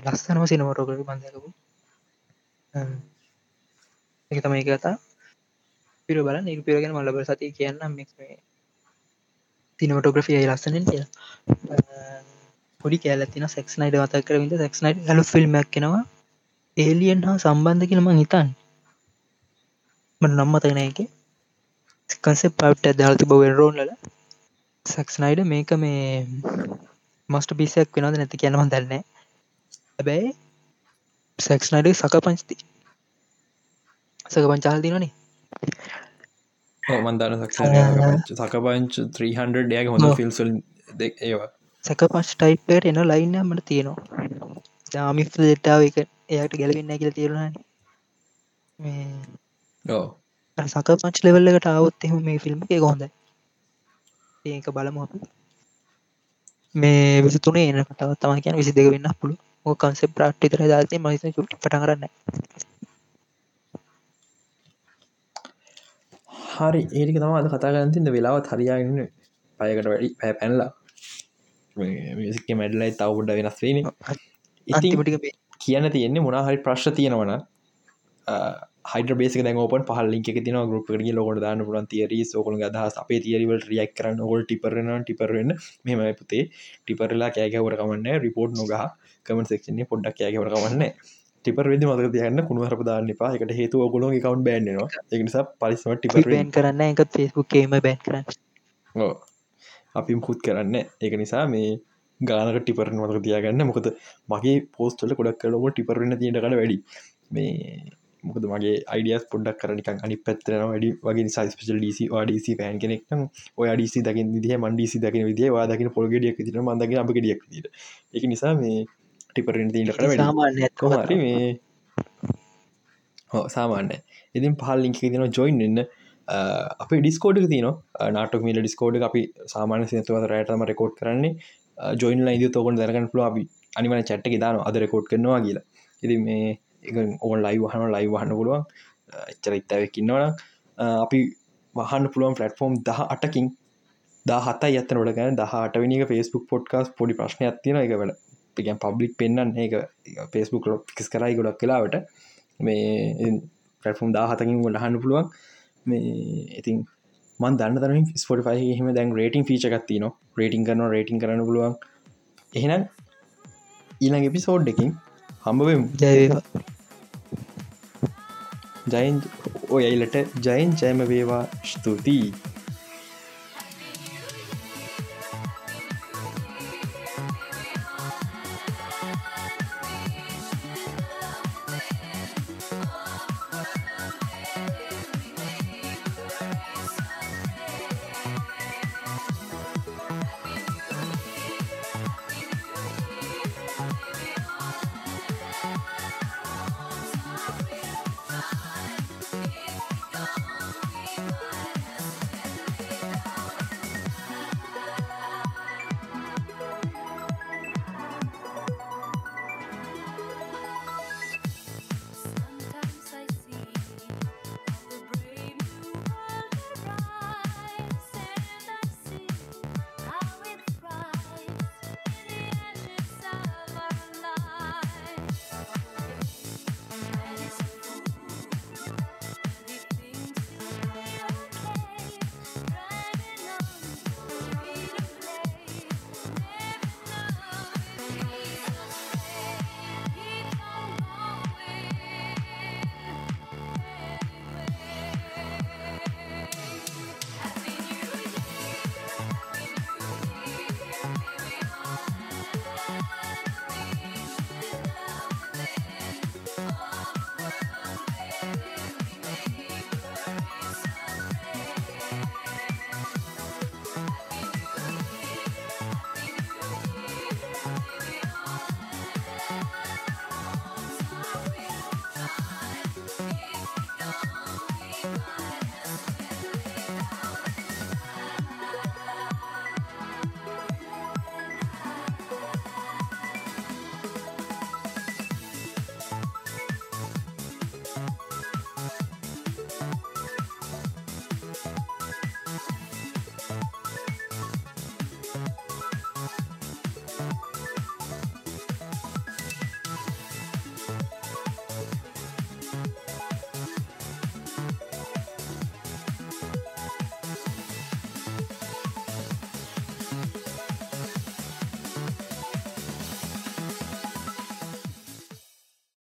ලස්සනම සිනමටෝග්‍රි බන්ධකපු එක තම එක කතා. පිර බල නිල් පිරගෙන මල්ලබ සති කියන්න මෙක් මේ තිනමටෝග්‍රෆියයි ලස්සනෙන් කිය පොඩි කෑලතින සෙක්ස් නයිට මත කරවිද සෙක්ස් නයිට හලු ෆිල්ම්මක් කෙනවා ඒලියන් හා සම්බන්ධ කියනම හිතන් මට නම්මතගෙන එක කන්සෙප් පවට් ඇදහල්ති බවෙන් රෝන්ලල සක්ස්නයිඩ මේක මේ මස්ට පිසයක් වෙනද නැති කියනම දන්න හැබැයි සැක්ස්නයිඩ සක පංචති. සක පංචාල් දිනනේ මන්දාන සක්ෂ සකපංච 300 ඩයක හොඳ. ෆිල්සල් ඒවා. සැක පංච් ටයිප්ට එන ලයින්න මට තියෙනවා. දාමිස් දෙට්ටාව එක එයට ගැලවෙන්න කියල තේරුණන ඕ සක පංච් ලෙවල්ල එකට අවුත් එම මේ ෆිල්ම් එක හොඳ ඒක බලමු අපි. මේ විසි තුනේ එන කටවත් තම කියන විසි දෙක වෙන්න පුළු ඕ කන්සෙප් ප්‍රාට්ටි තර දාතේ මහිත චුට් පට කරන්න හරි. ඒටික තම අද කතා ගන්තින්න වෙලාවත් හරියාගන්න පයකට වැඩි පැ පැනලා. මිසික මැඩලයි තවුඩ වෙනස් වේන අන්තිමටික කියන්න තියෙන්නේ මොනා හරි ප්‍රශ් තියෙනවන හයිඩ බේස දැන් පහල් ලික තින ගරුප්ගේ ලොකට දාන්න පුලන් තිරි සෝකල අදහස් අපේ තිරිවල් රියක් කරන්න. හොල් ටිපරන ටිපරන්න මෙම පුතේ. ටිපරලා කෑගවර කමන්න රිපෝට් නොගහ. කමන් සක්ෂන්නේ පොඩ්ඩක් කෑගවර කමන්න ටිපර වෙදි මතක තියන්න කුණු හරපදාන්න එපා. එකට හේතු ඔගොලො කවන්් බෑන්නවා එකනිසා පරිස්ම ටිපර බෑන් කරන්න එක ෆෙස්බුක්කේම බෑන් කරන්න. අපි මුකුත් කරන්න ඒක නිසා මේ ගානක ටිපරන මතක තියාගන්න. මොකද මගේ පෝස්ටල ගොඩක් කලොම ටිපරන්න තියට කළ වැඩි මේ මොකද මගේ අයිඩියස් පොඩක් කරනික අනි පැත්තරන වැඩි වගේ සයිස්පිල් ඩීසි වාඩීසි පෑන් කෙනෙක්න ඔය අඩිසි දකින විදිහ මන්ඩිසි දකින විදිහ වාදකින පොල්ගෙඩියක් තින මන්දගෙන අප ගෙඩියක් ද එක නිසා මේ සාමාන්‍ය කොහරි මේ හෝ සාමාන්‍ය ඉතින් පහල් ලිංක තින ජොයින් එන්න අප ඩිස්කෝඩ් තින නාටක් මිල ඩිස්කෝඩ් අපි සාමාන සිනතුවත රෑටම රෙකෝඩ් කරන්නේ. ජොයින් ලයිද තෝකට දරගන්න පුල අපි අනිවන චට්ට දාන අද රෙකෝඩ් කරනවා කියලා. ඉති මේ ඕන් ලයි වහන ලයි වහන්න පුළුවන්. එච්චර ඉත්තවකින්නවන අපි වහන්න පුළුවන් ෆලට්ෆෝම් දහ අටකින් දහත ඇත නොට ගැන දහටවනික ෆස්බුක් පොඩ්කාස් පොඩි ප්‍රශ්න ඇතින එක වල පිකන් පබ්ලික් පෙන්න්න ඒක ෆස්බුක් ිස් කරයි ගොඩක් කලාවට මේ පටෆෝම් දාහතකින් ගොඩහන්න පුළුවන්. මේ ඉතින් මන් දන්න තරම ස්පොටිෆයි හෙම දැන් රේටින් ෆීචකත්ති න රේටින් කරන රේටින් කරන්න පුළුවන්. එහෙනම් ඊළඟ එපිසෝඩ් එකින් හම්බවෙමු. ජයින් ඔයයිලට ජයින් ජයම වේවා. ස්තුතියි